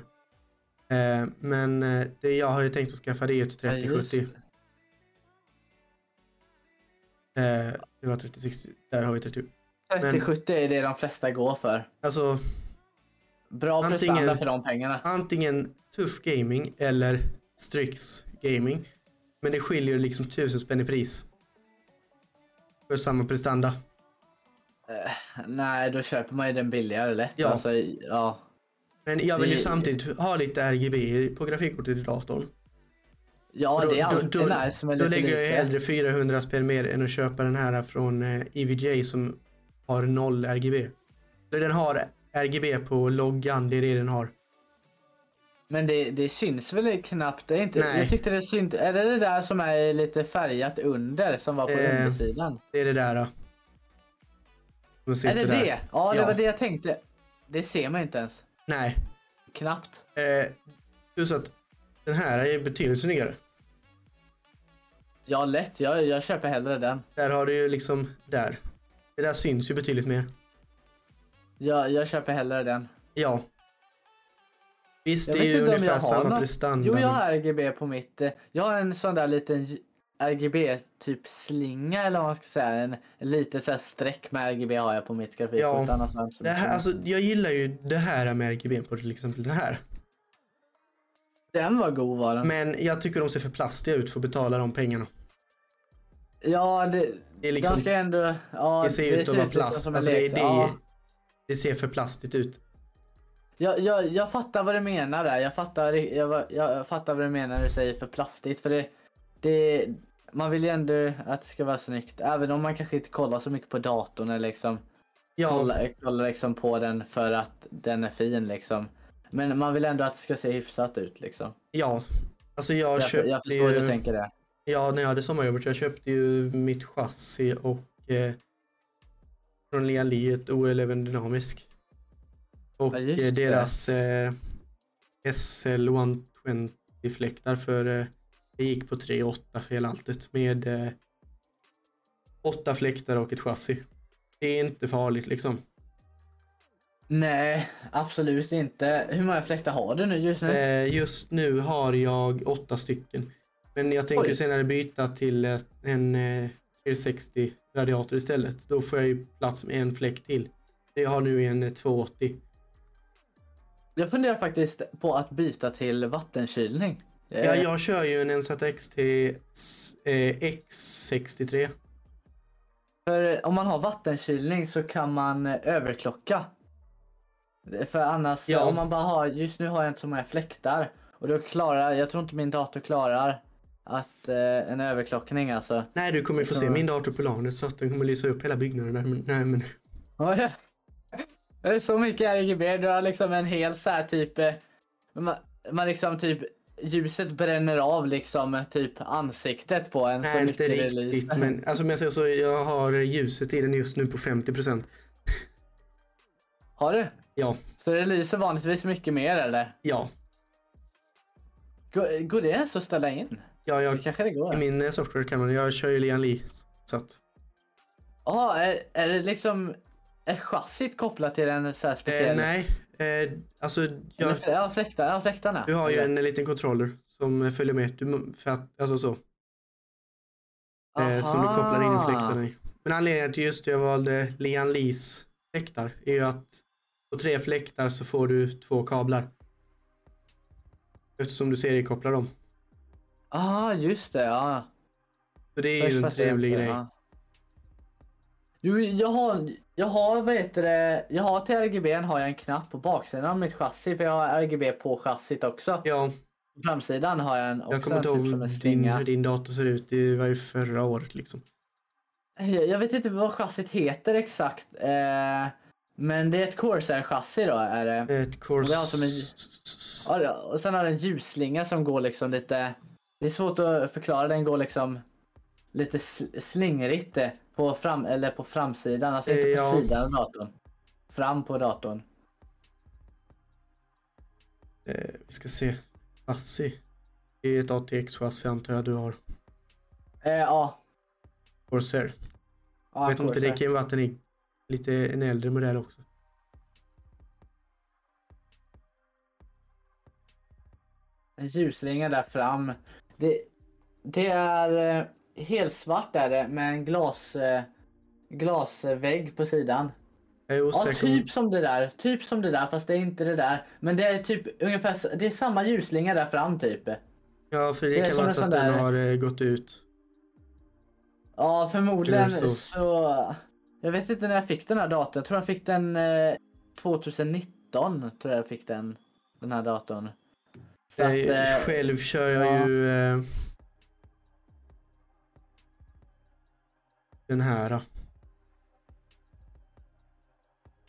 B: Eh, men eh, det jag har ju tänkt att skaffa det är
A: just
B: 3070. Eh, det var 3060. Där har vi 30.
A: 3070 är det de flesta går för.
B: Alltså
A: Bra
B: Antingen-
A: prestanda för de pengarna.
B: antingen tuff gaming eller Strix gaming. Men det skiljer liksom tusen spänn i pris. För samma prestanda.
A: Nej, då köper man ju den billigare lätt.
B: Ja.
A: Alltså, ja.
B: Men jag vill ju
A: Det-
B: samtidigt ha lite RGB på grafikkortet i datorn.
A: Ja,
B: Då-
A: det är
B: då-
A: alltid
B: då-
A: nice med
B: Då
A: lite
B: lägger jag hellre 400 spänn mer än att köpa den här från eh, EVJ som har noll RGB. Den har RGB på loggan, det är det den har.
A: Men det, det syns väl knappt? Det är inte,
B: Nej.
A: jag tyckte det syns. Är det det där som är lite färgat under som var på
B: Eh,
A: undersidan?
B: Det är det där. Då.
A: Är det
B: där.
A: det? Ja, det
B: Ja.
A: var det jag tänkte. Det ser man inte ens.
B: Nej.
A: Knappt.
B: Eh, plus att den här är betydligt snyggare.
A: Ja, lätt. Jag, jag köper hellre den.
B: Där har du ju liksom, där. Det där syns ju betydligt mer.
A: Jag, jag köper hellre den.
B: Ja. Visst,
A: Jag
B: det är ju
A: inte om
B: ungefär
A: jag har
B: samma prestanda.
A: Jo, jag
B: men-
A: har RGB på mitt. eh, Jag har en sån där liten j- RGB typ slinga eller vad man ska säga. En, liten så här streck med RGB har jag på mitt grafikkort.
B: Ja,
A: annars
B: Det här, alltså, jag gillar ju det här med RGB på till exempel den här.
A: Den var god var den.
B: Men jag tycker de ser för plastiga ut för att betala de pengarna.
A: Ja, det,
B: Det är liksom,
A: de ska ändå... Ja,
B: det ser ut att vara plast.
A: som
B: Alltså det, det,
A: ja.
B: det ser för plastigt ut.
A: Jag, jag, jag fattar vad du menar där. Jag fattar, jag, jag fattar vad du menar när du säger för plastigt. För det, det, man vill ju ändå att det ska vara snyggt. Även om man kanske inte kollar så mycket på datorn eller liksom
B: Ja,
A: kollar, kollar liksom på den för att den är fin liksom. Men man vill ändå att det ska se hyfsat ut liksom.
B: ja. Alltså jag,
A: Jag,
B: köpte
A: jag förstår hur
B: ju...
A: du tänker där.
B: Ja, när jag hade sommarjobbet, jag köpte ju mitt chassi och eh, från Lian Li ett OL-11 dynamisk. Och
A: Ja,
B: eh,
A: det.
B: deras eh, SL 120 fläktar för eh, det gick på 3,8 för hela alltet med eh, åtta fläktar och ett chassi. Det är inte farligt liksom.
A: Nej, absolut inte. Hur många fläktar har du nu just nu?
B: Eh, just nu har jag åtta stycken. Men jag tänker
A: Oj.
B: senare byta till eh, en eh, 360 radiator istället. Då får jag ju plats med en fläkt till. Jag har nu en eh, 280.
A: Jag funderar faktiskt på att byta till vattensylning.
B: Ja,
A: Eh,
B: jag kör ju en NZXT eh, X63.
A: För om man har vattensylning så kan man överklocka. För annars,
B: Ja.
A: om man bara har, just nu har jag inte så många fläktar. Och då klarar, jag tror inte min dator klarar att eh, en överklockning alltså.
B: Nej, du kommer ju få se
A: Ja.
B: min dator på LANet så att den kommer lysa upp hela byggnaden. Men, nej, men
A: Oj. Det är så mycket RGB, du har liksom en hel så här typ, eh, man, man liksom typ ljuset bränner av liksom eh, typ ansiktet på en. så
B: nej, inte
A: det
B: riktigt. Men [LAUGHS] alltså, om jag säger så, jag har ljuset i den just nu på 50%
A: Har du?
B: Ja,
A: Så det lyser vanligtvis mycket mer eller?
B: ja.
A: Går, går det ens att ställa in?
B: ja
A: Det
B: jag,
A: kanske det
B: I
A: går.
B: min eh, software kan man, jag kör ju Lian Li. Så att,
A: Jaha, är, är det liksom, är chassit kopplat till en så här
B: eh,
A: speciell?
B: nej, eh, alltså jag,
A: Ja, fläktar, ja, fläktarna.
B: du har ju en liten controller som följer med. Du, för att, alltså så. Eh, som du kopplar in fläktarna i. Men anledningen till just att jag valde Lian Lis fläktar är ju att på tre fläktar så får du två kablar. Eftersom du seriekopplar dem.
A: Ah, just det. Ja.
B: Så det är
A: Först
B: ju en trevlig grej.
A: ja. Jo, jag har, jag har, vad heter det, jag har till RGB har jag en knapp på baksidan av mitt chassi för jag har RGB på chassit också.
B: Ja,
A: På framsidan har jag en också
B: jag kommer inte
A: typ
B: ihåg
A: en
B: din, hur din dator ser ut. Det var ju förra året liksom.
A: Jag jag vet inte vad chassit heter exakt. Eh, men det är ett Corsair-chassi då är det.
B: Ett Corsa...
A: Det har som Ja, ja, och sen har den en ljusslinga som går liksom lite... Det är svårt att förklara, den går liksom lite sl- slingrigt eh, på, fram, eller på framsidan, alltså inte på
B: Eh, ja.
A: sidan av datorn. Fram på datorn.
B: Eh, vi ska se. Chassi. Det är ett ATX-chassi antar jag du har.
A: Eh, ja.
B: Corsair.
A: ja
B: Jag vet inte, det
A: Corsair.
B: kan vara att den är lite en äldre modell också.
A: En ljusslinga där fram. Det, det är eh, helt svart är det med en glas, eh, glasvägg på sidan. Ja, typ som det där. Typ som det där, fast det är inte det där. Men det är typ ungefär, det är samma ljusslinga där fram typ.
B: Ja, för det,
A: det
B: kan vara att den har eh, gått ut.
A: Ja, förmodligen
B: så.
A: så. Jag vet inte när jag fick den här datorn. Jag tror jag fick den eh, 2019. Tror jag fick den, den här datorn. Så att,
B: Eh,
A: eh,
B: Själv kör jag
A: ja.
B: ju... Eh, den här. då.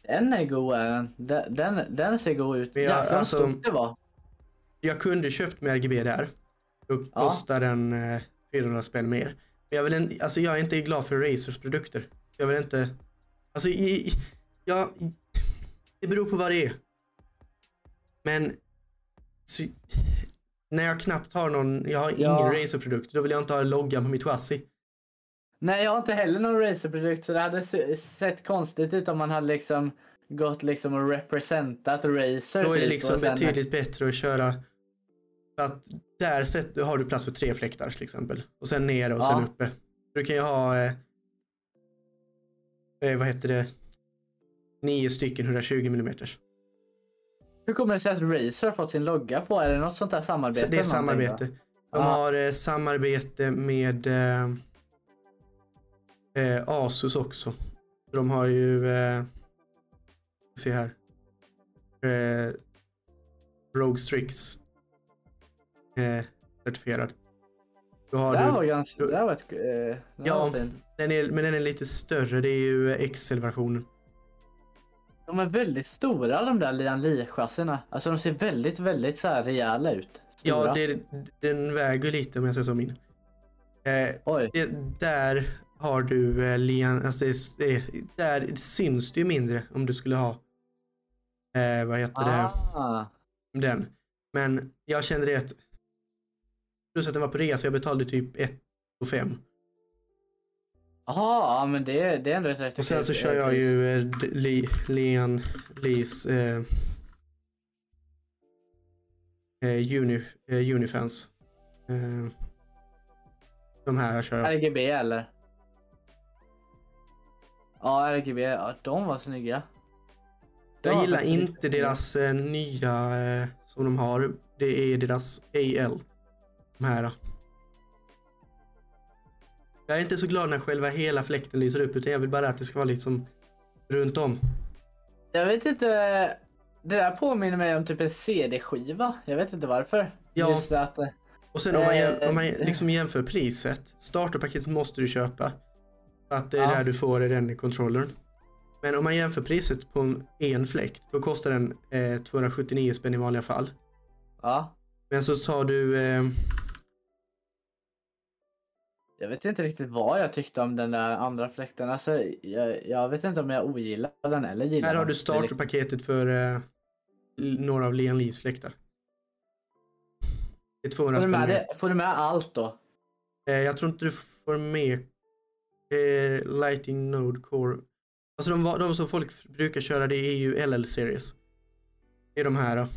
A: Den är god är den. Den, den, den ser god ut.
B: Men jag-
A: Jäklar
B: alltså-
A: stort det var.
B: Jag kunde köpt med RGB där. Då
A: Ja.
B: kostar den eh, 400 spänn mer. Men jag, vill inte, alltså jag är inte glad för Razers produkter. Jag vill inte... Alltså, i- jag, det beror på vad det är. Men så, när jag knappt har någon, jag har
A: Ja.
B: ingen Razer-produkt, då vill jag inte ha loggan på mitt chassi.
A: Nej, jag har inte heller någon racerprodukt så det hade se- sett konstigt ut om man hade liksom gått liksom och representat Razer.
B: Då är det
A: typ,
B: liksom
A: sen-
B: betydligt bättre att köra. För att där har du plats för tre fläktar till exempel. Och sen ner och sen
A: Ja.
B: uppe. Du kan ju ha, eh, eh, vad heter det, nio stycken 120 mm.
A: Hur kommer det sig att Razer har fått sin logga på? Är det något sånt där samarbete?
B: Det är samarbete. De
A: Ja.
B: har eh, samarbete med eh, eh, Asus också. De har ju, eh, se här, eh, Rogue Strix eh, certifierad. Då har
A: Det här
B: du,
A: var ganska... Det här var ett... Eh,
B: Ja. den är, men den är lite större, det är ju XL-versionen.
A: De är väldigt stora de där Lian Li-chassierna. Alltså de ser väldigt, väldigt så här rejäla ut.
B: Ja,
A: Stora.
B: det, den väger lite om jag säger så min. Eh,
A: Oj.
B: det, där har du eh, Lian, alltså det, är- det, är- där syns det ju mindre om du skulle ha, eh, vad heter
A: Ah.
B: det, den. Men jag kände det att, plus att den var på rea så jag betalade typ 1 och 5.
A: Jaha, ja, men det, det är ändå ett rätt
B: Och sen så kör jag ju eh, Li, Lian Lis eh, eh, Uni, eh, Unifans. Eh, de här kör jag.
A: RGB eller? Ja, RGB. Ja, de var snygga. De
B: Jag gillar inte
A: snygga.
B: deras eh, nya eh, som de har. Det är deras AL. De här. Jag är inte så glad när själva hela fläkten lyser upp utan jag vill bara att det ska vara liksom runt om.
A: Jag vet inte. Det där påminner mig om typ en CD-skiva. Jag vet inte varför.
B: Ja.
A: Just att, eh,
B: Och sen om man,
A: Eh,
B: om man liksom jämför priset. Starterpaketet måste du köpa. Att det är
A: Ja.
B: där du får den kontrollern. Men om man jämför priset på en, en fläkt, då kostar den eh, 279 spänn i vanliga fall.
A: ja.
B: Men så tar du eh,
A: Jag vet inte riktigt vad jag tyckte om den där andra fläkten. Alltså, jag, jag vet inte om jag ogillar den eller gillar
B: Här har
A: den.
B: du
A: är liksom-
B: starterpaketet för eh, några av Lian Lees fläktar. Det är 200
A: Får du, med det, får du med allt då?
B: Eh, jag tror inte du får med eh, Lighting Node Core. Alltså de, de som folk brukar köra det är ju LL Series. Det är de här då.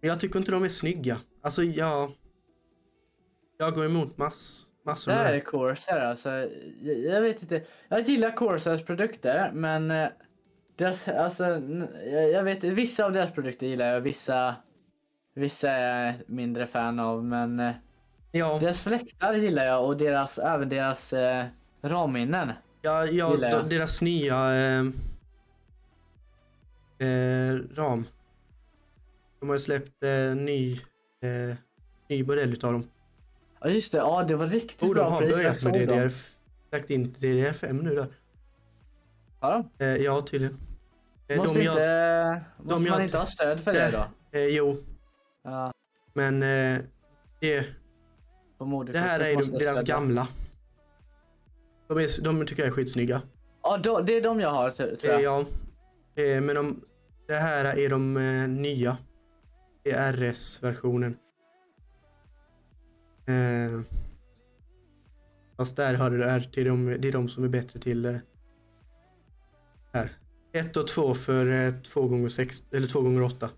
B: Men jag tycker inte de är snygga. Alltså jag... Jag går emot mass, massor
A: Det här är Corsair alltså. Jag, jag vet inte. Jag gillar Corsairs produkter men eh, deras, alltså, jag, jag vet vissa av deras produkter gillar jag. Vissa, vissa är jag mindre fan av men eh,
B: Ja,
A: deras fläktar gillar jag och deras, även deras eh, ramminnen.
B: ja, ja
A: jag.
B: deras nya eh, eh, ram. De har ju släppt eh, ny, eh, ny modell utav dem.
A: Ja just det, ja det var riktigt
B: Oh, de
A: bra
B: har
A: pris. Jag
B: börjat med
A: såg dem.
B: DDR, lagt in DDR5 nu där.
A: Ja,
B: Eh, ja, tydligen. Eh,
A: måste
B: de jag,
A: inte, måste
B: de jag
A: man
B: t-
A: inte ha stöd för det då?
B: eh, jo,
A: Ja,
B: men eh, det,
A: på moderkortet
B: det här är de, deras gamla. De, är, de tycker jag är skitsnygga.
A: Ja, då, det är de jag har tror
B: Eh,
A: jag.
B: ja, eh, men de, det här är de eh, nya. Det är RS-versionen. Eh, fast där har du RT, de, det är de som är bättre till eh, här. 1 och 2 för 2 gånger 6 eller 2 gånger 8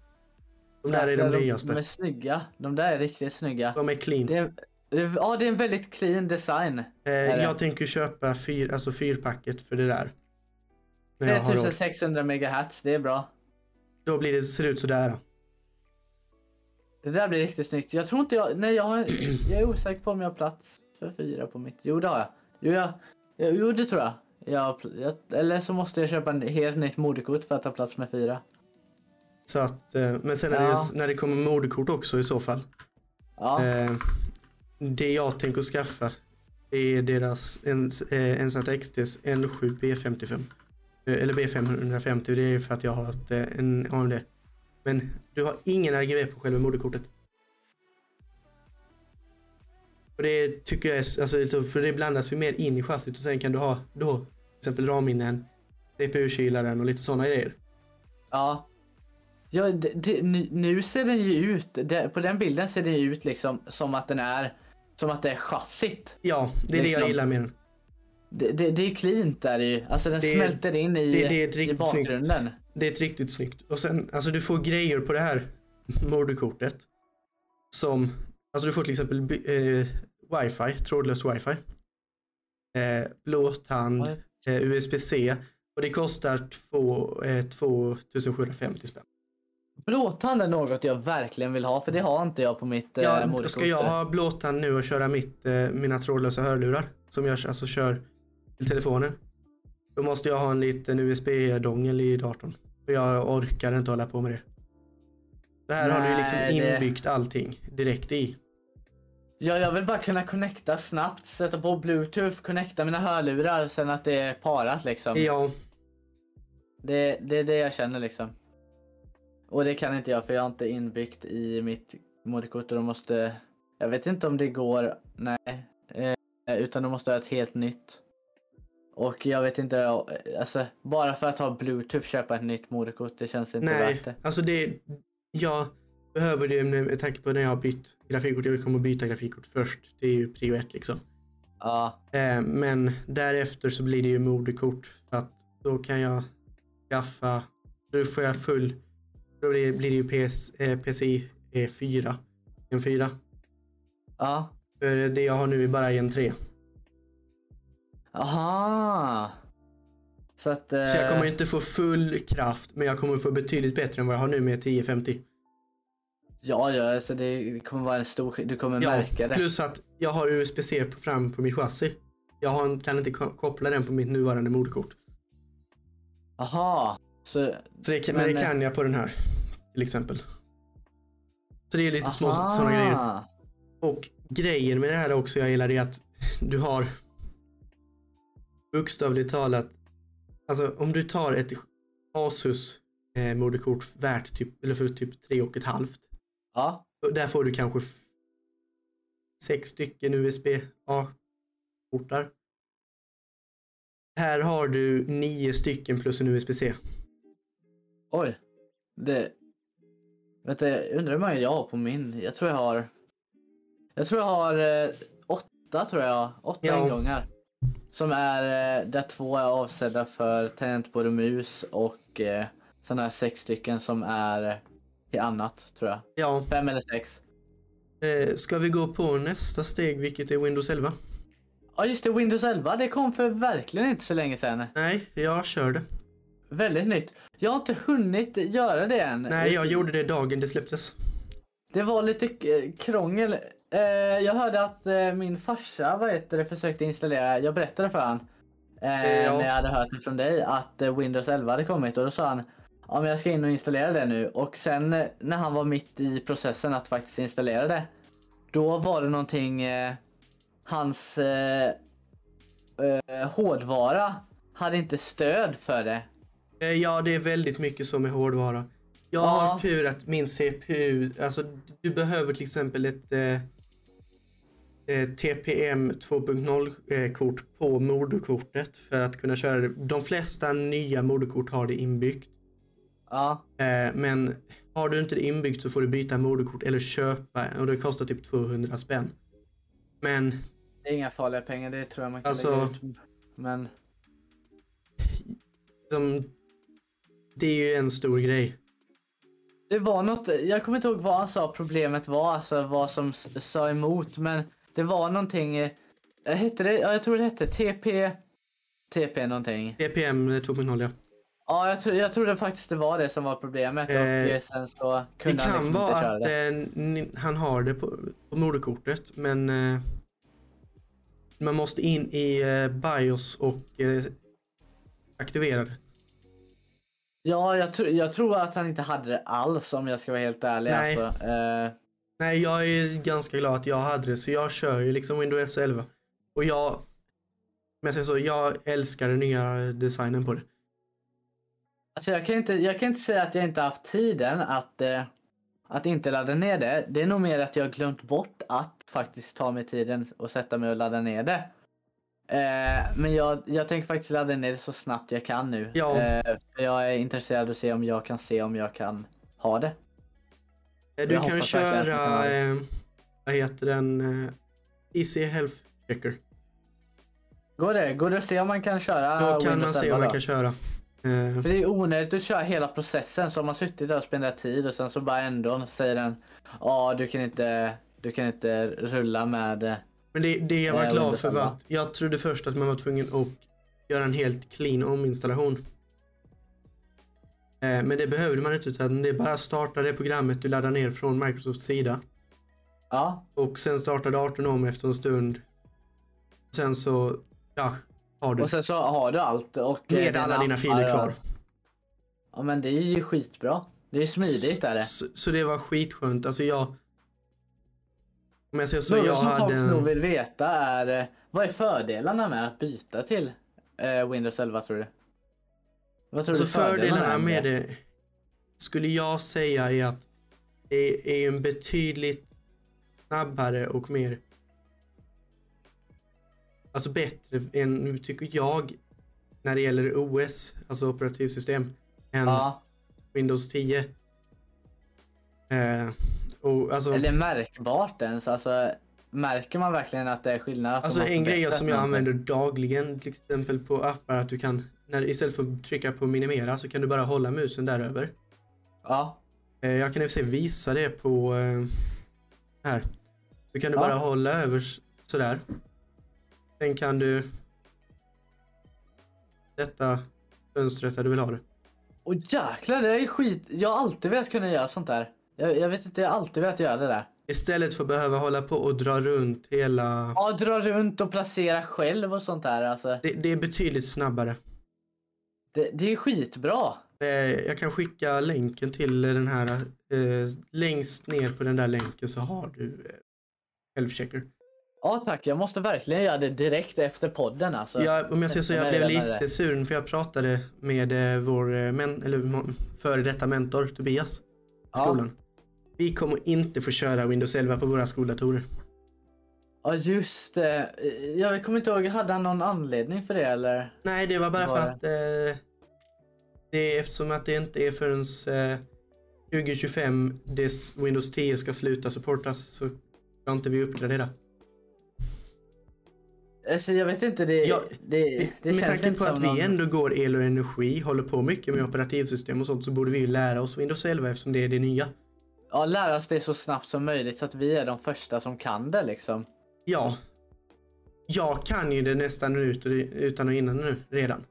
B: De där är de nyaste.
A: De är snygga. De där är riktigt snygga.
B: De är clean.
A: Det är, det är, ja, det är en väldigt clean design.
B: Eh,
A: det?
B: jag tänker köpa fyr, alltså fyrpacket för det där. När jag har råd.
A: 3600 megahertz, det är bra.
B: Då blir det, ser det ut sådär.
A: Det där blir riktigt snyggt. Jag tror inte jag, nej jag, har, [CLEARS THROAT] jag är osäker på om jag har plats för fyra på mitt. Jo det har jag. Jo, jag, jag, jo det tror jag. jag, jag. Eller så måste jag köpa en helt nytt moderkort för att ha plats med fyra.
B: Så att, eh, men sen är det
A: Ja.
B: just, när det kommer moderkort också i så fall.
A: Ja,
B: Eh, det jag tänker skaffa Det är deras Ensat XTs L7 B55. Eller B550, det är för att jag har haft eh, en AMD. Men du har ingen RGB på själva moderkortet. Och det tycker jag är, alltså, för det blandas ju mer in i chassit och sen kan du ha då till exempel RAM-minnen, CPU-kylaren och lite sådana grejer.
A: Ja. Ja, det, det, nu ser den ju ut, det, på den bilden ser den ju ut liksom som att den är, som att det är chassit.
B: Ja, det är liksom. det jag liksom. gillar med den.
A: Det, det, det är cleant där ju. Alltså den det, smälter in i, det, det är i bakgrunden.
B: Snyggt. Det är ett riktigt snyggt. Och sen, alltså du får grejer på det här [LAUGHS] moderkortet. Som, alltså du får till exempel eh, wifi, trådlös wifi. Eh, blåtand, eh, USB-C. Och det kostar två, eh, 2750 spänn.
A: Blåtand är något jag verkligen vill ha, för det har inte jag på mitt eh,
B: ja, Ska jag ha blåtand nu och köra mitt, eh, mina trådlösa hörlurar som jag alltså kör till telefonen. Då måste jag ha en liten USB-dongel i datorn. För jag orkar inte hålla på med det. Det här Nej, har du liksom inbyggt det... allting direkt i.
A: Ja, jag vill bara kunna connecta snabbt, sätta på bluetooth, connecta mina hörlurar sen att det är parat liksom.
B: Ja.
A: Det, det är det jag känner liksom. Och det kan inte jag för jag har inte inbyggt i mitt moderkort och då måste... Jag vet inte om det går, nej. Eh, utan då måste jag ha ett helt nytt. Och jag vet inte, alltså bara för att ha bluetooth köpa ett nytt moderkort, det känns inte
B: Nej,
A: värt det.
B: alltså det, jag behöver det med tanke på när jag har bytt grafikkort. Jag kommer byta grafikkort först. Det är ju prio ett liksom.
A: Ja.
B: Eh, men därefter så blir det ju moderkort. För att då kan jag skaffa, då får jag full, då blir, det ju PS, eh, PCI 4. En 4.
A: Ja.
B: För det jag har nu är bara en 3.
A: Aha. Så att... Eh...
B: Så jag kommer inte få full kraft, men jag kommer få betydligt bättre än vad jag har nu med 1050.
A: Ja, ja, alltså det kommer vara en stor Du kommer ja, märka det.
B: Plus att jag har USB-C fram på mitt chassi. Jag har, kan inte koppla den på mitt nuvarande moderkort.
A: Aha. Så,
B: så det, men, men det kan jag på den här. Till exempel. Så det är lite små sådana grejer. Och grejen med det här också jag gillar är att du har bokstavligt talat, alltså om du tar ett Asus eh, moderkort värt typ, eller för typ tre och ett halvt.
A: Ja.
B: Där får du kanske sex stycken USB-A-portar. Här har du nio stycken plus en USB-C.
A: Oj. Det... Vänta, jag undrar hur många jag har på min. Jag tror jag har... Jag tror jag har eh, åtta, tror jag. Åtta ja. ingångar. Som är eh, där två är avsedda för tangentbord och mus och eh, sådana här sex stycken som är till annat tror jag.
B: Ja.
A: Fem eller sex.
B: Eh, ska vi gå på nästa steg vilket är Windows 11?
A: Ja just det, Windows 11 det kom för verkligen inte så länge sedan.
B: Nej, jag körde.
A: Väldigt nytt. Jag har inte hunnit göra det än.
B: Nej, jag gjorde det dagen det släpptes.
A: Det var lite krångel Eh, jag hörde att eh, min farsa vad heter det, försökte installera, jag berättade för han eh, ja. när jag hade hört det från dig att eh, Windows 11 hade kommit och då sa han Ja men jag ska in och installera det nu och sen eh, när han var mitt i processen att faktiskt installera det Då var det någonting Hans hårdvara hade inte stöd för det.
B: Ja det är väldigt mycket som är hårdvara. Jag ja. har tur att min CPU, alltså du behöver till exempel ett eh, TPM 2.0-kort eh, på moderkortet för att kunna köra det. De flesta nya moderkort har det inbyggt.
A: Ja.
B: Eh, men har du inte det inbyggt så får du byta moderkort eller köpa och det kostar typ 200 spänn. Men...
A: Det är inga farliga pengar, det tror jag man kan alltså, lägga ut. Men...
B: De, det är ju en stor grej.
A: Det var något, jag kommer inte ihåg vad han sa problemet var, alltså vad som sa emot, men det var någonting, eh, hette det, ja, jag tror det hette TP, TP någonting.
B: TPM 2.0 ja.
A: Ja, jag, tror, jag trodde faktiskt det var det som var problemet eh, och eh, sen så kunde
B: Det kan
A: han liksom
B: vara att eh, han har det på, på moderkortet men eh, man måste in i eh, BIOS och aktivera det.
A: Ja, jag, tr jag tror att han inte hade det alls om jag ska vara helt ärlig.
B: Nej.
A: Alltså. Eh,
B: Nej, jag är ganska glad att jag hade det, så jag kör ju liksom Windows 11. Och jag, men jag så, jag älskar den nya designen på det.
A: Alltså jag, kan inte, jag kan inte säga att jag inte haft tiden att, eh, att inte ladda ner det. Det är nog mer att jag glömt bort att faktiskt ta mig tiden och sätta mig och ladda ner det. Eh, men jag, jag tänker faktiskt ladda ner det så snabbt jag kan nu.
B: Ja.
A: Eh, för jag är intresserad av att se om jag kan se om jag kan ha det.
B: Eh, Du
A: Jag
B: kan köra, eh, vad heter den, eh, Easy Health Checker.
A: Går det? Går det att se om man kan köra
B: Då kan man se
A: 11
B: om man kan köra. Eh,
A: För det är onödigt att köra hela processen så har man suttit där och spenderat tid och sen så bara ändå säger den Ja du kan inte du kan inte rulla med
B: Men det, det jag var glad för var
A: 11.
B: att jag trodde först att man var tvungen att göra en helt clean ominstallation. Eh, Men det behövde man inte utan det är bara att starta det programmet du laddar ner från Microsofts sida.
A: Ja,
B: Och sen startar datorn om efter en stund. Sen så, ja, har du.
A: och sen så har du allt och eh,
B: Med alla dina filer kvar.
A: Ja men det är ju skitbra. Det är smidigt är det.
B: Så, så det var skitskönt. Alltså jag... Om jag säger så,
A: Något
B: jag
A: som folk
B: hade...
A: nog vill veta är eh, vad är fördelarna med att byta till eh, Windows 11 tror du? Vad tror
B: Så
A: du fördelarna
B: fördelarna med det skulle jag säga är att det är en betydligt snabbare och mer alltså bättre än, tycker jag, när det gäller OS, alltså operativsystem, än
A: Ja,
B: Windows 10. Eh, och alltså,
A: eller märkbart ens. Alltså, märker man verkligen att det är skillnad? Att
B: alltså en grej som jag använder dagligen, till exempel på appar, att du kan, när, istället för att trycka på minimera så kan du bara hålla musen där över.
A: Ja,
B: Eh, Jag kan i och för sig visa det på eh, här. Du kan du
A: Ja.
B: bara hålla över sådär. Sen kan du sätta fönstret där du vill ha det.
A: och jäklar det är skit. Jag har alltid velat kunna göra sånt där. Jag, jag vet inte, jag har alltid velat göra det där.
B: Istället för att behöva hålla på och dra runt hela...
A: Ja, dra runt och placera själv och sånt där. Alltså,
B: Det, det är betydligt snabbare.
A: det, det är skitbra.
B: Eh, Jag kan skicka länken till den här. eh, Längst ner på den där länken så har du eh.
A: Ja tack, jag måste verkligen göra det direkt efter podden alltså.
B: Jag, om jag säger så, jag blev lite sur för jag pratade med eh, vår eh, men, eller, före detta mentor Tobias i
A: Ja.
B: skolan. Vi kommer inte få köra Windows 11 på våra skoldatorer.
A: Ja just det. Jag kommer inte ihåg, hade han någon anledning för det eller?
B: Nej, det var bara
A: Var
B: för att eh, det är eftersom att det inte är förrän eh, 2025 det s- Windows 10 ska sluta supportas så ska inte vi uppgradera.
A: Alltså jag vet inte, det,
B: Ja,
A: det, det
B: med tanke på att
A: som
B: vi
A: någon...
B: ändå går el och energi, håller på mycket med operativsystem och sånt så borde vi ju lära oss Windows 11 eftersom det är det nya.
A: Ja, lära oss det så snabbt som möjligt så att vi är de första som kan det liksom.
B: Ja. Jag kan ju det nästan ut, utan och innan nu redan.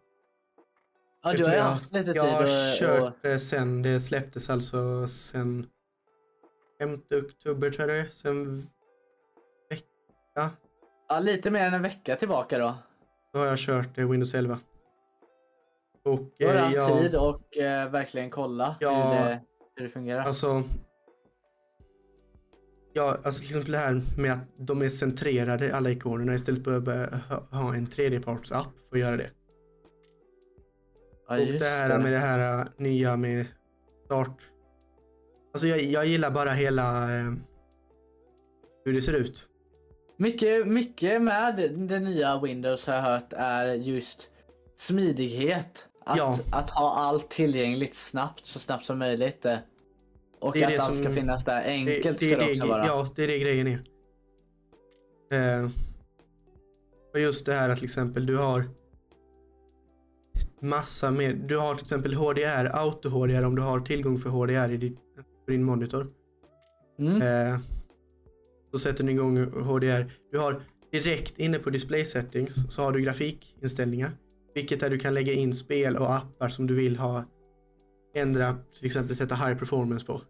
A: Ja, du har
B: jag,
A: haft lite tid
B: jag har
A: och,
B: kört det sen det släpptes alltså sen 5 oktober tror jag det. Sen vecka
A: Ja, lite mer än en vecka tillbaka då.
B: då har jag kört eh, Windows 11. Och
A: Då har du
B: eh,
A: haft tid och eh, verkligen kolla
B: Ja.
A: hur, det, hur det fungerar.
B: alltså Ja, alltså till exempel det här med att de är centrerade alla ikonerna istället för att ha- en tredjepartsapp för att göra det.
A: ja,
B: och
A: just
B: det här med det här äh, nya med start. Alltså jag, jag gillar bara hela eh, hur det ser ut.
A: Mycket, mycket med det nya Windows har jag hört är just smidighet. Att,
B: Ja.
A: att ha allt tillgängligt snabbt, så snabbt som möjligt. Och
B: Det
A: att
B: det
A: allt ska
B: som-
A: finnas där. Enkelt
B: det,
A: ska det också vara.
B: Ja, det är det grejen är. Eh, och just det här att till exempel du har massa mer. Du har till exempel HDR, auto-HDR om du har tillgång för HDR i ditt, på din monitor.
A: Mm.
B: Eh, så sätter ni igång HDR. Du har direkt inne på display settings så har du grafikinställningar. Vilket är du kan lägga in spel och appar som du vill ha. Ändra, till exempel sätta high performance på.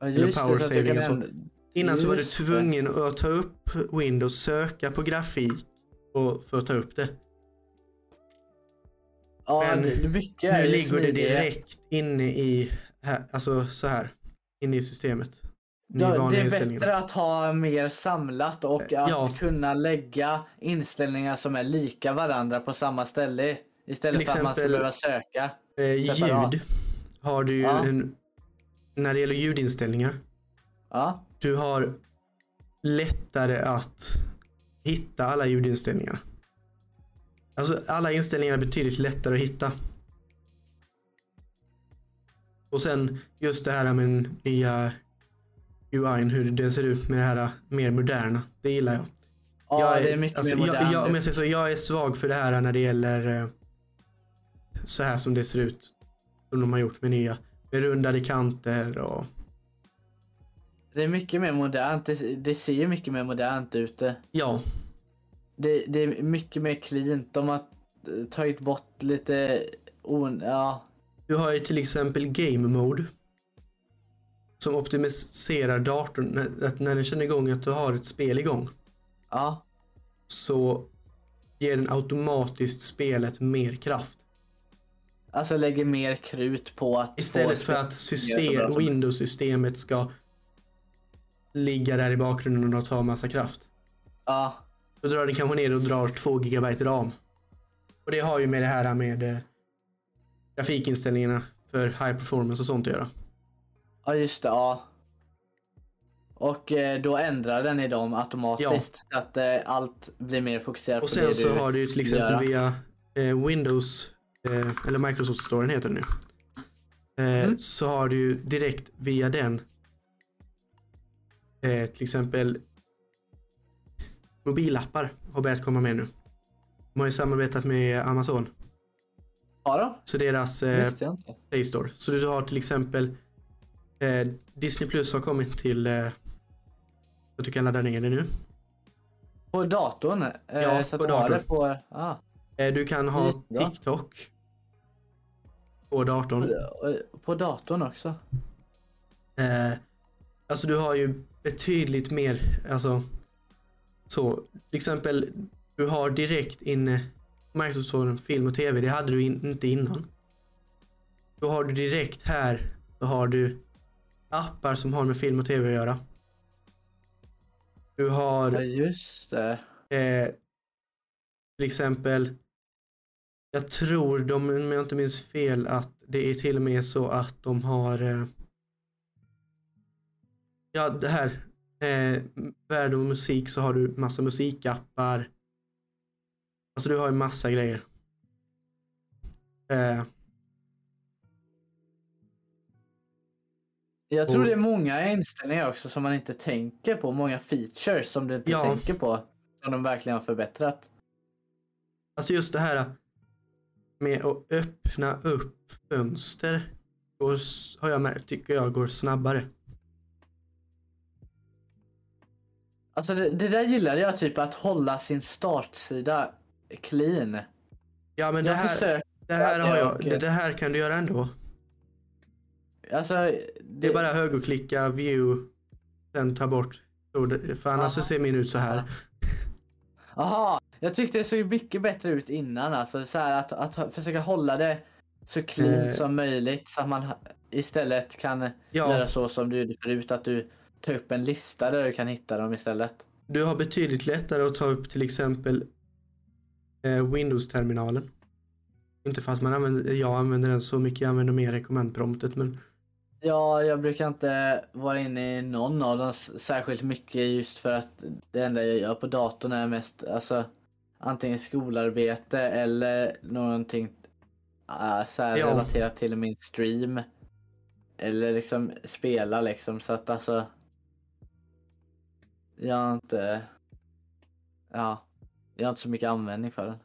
A: Ja,
B: eller
A: just det,
B: power
A: du
B: saving och så. Innan så var du
A: Just det.
B: tvungen att ta upp Windows, söka på grafik och, för att ta upp det.
A: Ja,
B: Men
A: det, det mycket
B: Nu ligger det direkt inne i, här, alltså så här, inne i systemet.
A: Då, det är bättre att ha mer samlat och att
B: Ja.
A: kunna lägga inställningar som är lika varandra på samma ställe. Istället
B: Till
A: för att man ska
B: exempel-
A: behöva söka.
B: Eh, ljud har du ju
A: Ja.
B: en, när det gäller ljudinställningar.
A: Ja,
B: Du har lättare att hitta alla ljudinställningar. Alltså alla inställningar är betydligt lättare att hitta. Och sen just det här med den nya UI, hur den ser ut med det här mer moderna. Det gillar jag.
A: ja
B: jag
A: det är mycket
B: alltså,
A: mer
B: jag,
A: modernt.
B: jag, om jag, säger så, jag är svag för det här när det gäller eh, så här som det ser ut. Som de har gjort med nya. Med rundade kanter och
A: Det är mycket mer modernt. Det, det ser ju mycket mer modernt ut.
B: ja,
A: Det, det är mycket mer cleant. De har tagit bort lite on, ja,
B: Du har ju till exempel Game Mode. Som optimiserar datorn. Att när den känner igång att du har ett spel igång.
A: ja,
B: Så ger den automatiskt spelet mer kraft.
A: Alltså lägger mer krut på att
B: Istället för att system, Windows-systemet ska ligga där i bakgrunden och ta massa kraft.
A: Ja,
B: Då drar den kanske ner och drar 2 GB ram. Och det har ju med det här med eh, grafikinställningarna för high performance och sånt att göra.
A: ja just det, ja. Och eh, då ändrar den i dem automatiskt. Så att eh, allt blir mer fokuserat
B: Och
A: på
B: sen
A: det
B: så
A: du
B: har du till exempel
A: göra.
B: via eh, Windows, eh, eller Microsoft Storen heter det nu. Eh,
A: Mm.
B: Så har du ju direkt via den eh, till exempel mobilappar har börjat komma med nu. De har ju samarbetat med Amazon.
A: Ja då,
B: Så deras
A: det
B: eh. Play Store. Så du har till exempel eh, Disney Plus har kommit till eh, att du kan ladda ner det nu.
A: På datorn? Eh,
B: Ja, på datorn.
A: det på, ah,
B: du kan ha
A: Jättebra.
B: TikTok på datorn.
A: på, på datorn också.
B: Eh, alltså du har ju betydligt mer, alltså så. Till exempel, du har direkt inne Microsoft Store, film och tv. Det hade du in, inte innan. Då har du direkt här, då har du appar som har med film och tv att göra. Du har
A: Ja just det.
B: Eh, till exempel, jag tror de, om jag inte minns fel, att det är till och med så att de har eh, Ja, det här. Eh, värld och musik så har du massa musikappar. Alltså du har ju massa grejer. Eh,
A: Jag tror det är många inställningar också som man inte tänker på. Många features som du inte
B: Ja.
A: tänker på. Som de verkligen har förbättrat.
B: alltså just det här med att öppna upp fönster går, har jag märkt, tycker jag går snabbare.
A: Alltså det, det där gillade jag typ att hålla sin startsida clean.
B: Ja men det här, det här har jag, det, det här kan du göra ändå.
A: alltså. Det,
B: Det är bara högerklicka, view, sen ta bort. Så För annars så
A: Aha.
B: ser min ut så här.
A: Aha, jag tyckte det såg mycket bättre ut innan alltså. Så här att, att försöka hålla det så clean
B: Eh.
A: som möjligt. Så att man istället kan
B: Ja,
A: göra så som du gjorde förut. Att du tar upp en lista där du kan hitta dem istället.
B: du har betydligt lättare att ta upp till exempel eh, Windows-terminalen. Inte för att man använder, jag använder den så mycket, jag använder mer recommend-promptet men
A: Ja, jag brukar inte vara inne i någon av dem särskilt mycket just för att det enda jag gör på datorn är mest alltså antingen skolarbete eller någonting uh, så
B: Ja.
A: relaterat till min stream. Eller liksom spela liksom så att alltså. Jag har inte. Ja, jag har inte så mycket användning för den.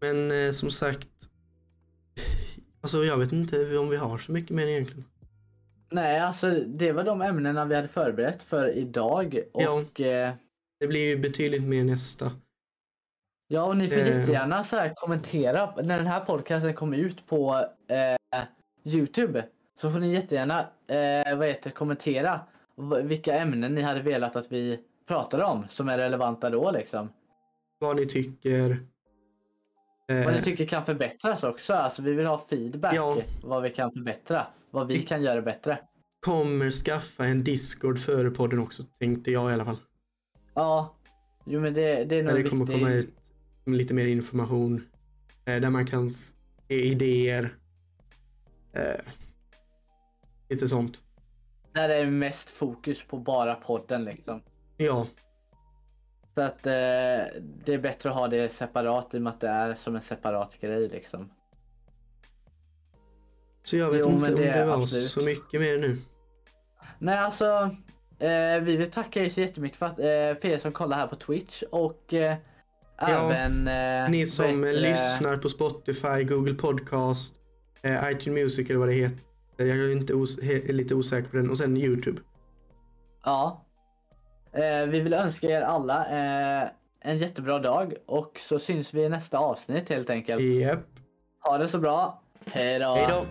B: Men eh, som sagt, alltså jag vet inte om vi har så mycket mer egentligen.
A: Nej, alltså det var de ämnena vi hade förberett för idag
B: Ja.
A: och eh,
B: Det blir ju betydligt mer nästa.
A: Ja, och ni får
B: Eh.
A: jättegärna så här kommentera när den här podcasten kommer ut på eh, Youtube. Så får ni jättegärna eh, vad heter, kommentera vilka ämnen ni hade velat att vi pratade om som är relevanta då liksom.
B: Vad ni tycker. Eh,
A: Vad ni tycker kan förbättras också. Alltså vi vill ha feedback.
B: Ja.
A: Vad vi kan förbättra. Vad vi kan göra bättre.
B: kommer skaffa en Discord före podden också, tänkte jag i alla fall.
A: Ja, jo men det, det är nog
B: Där det kommer
A: viktigt.
B: komma ut lite mer information. Eh, där man kan ge idéer. Eh, lite sånt.
A: Där är det mest fokus på bara podden liksom.
B: Ja,
A: Så att eh, det är bättre att ha det separat i och med att det är som en separat grej liksom.
B: så jag vet
A: Jo,
B: inte
A: men
B: om
A: det
B: det
A: är
B: var
A: absolut.
B: så mycket mer nu.
A: Nej alltså, eh, vi vill tacka er så jättemycket för, att, eh, för er som kollar här på Twitch och eh,
B: Ja,
A: även eh,
B: Ni som
A: bättre-
B: lyssnar på Spotify, Google Podcast, eh, iTunes Music eller vad det heter. Jag är, inte os- är lite osäker på den. Och sen YouTube.
A: Ja. Eh, vi vill önska er alla eh, en jättebra dag och så syns vi i nästa avsnitt helt enkelt.
B: Japp.
A: Ha det så bra.
B: Hej då.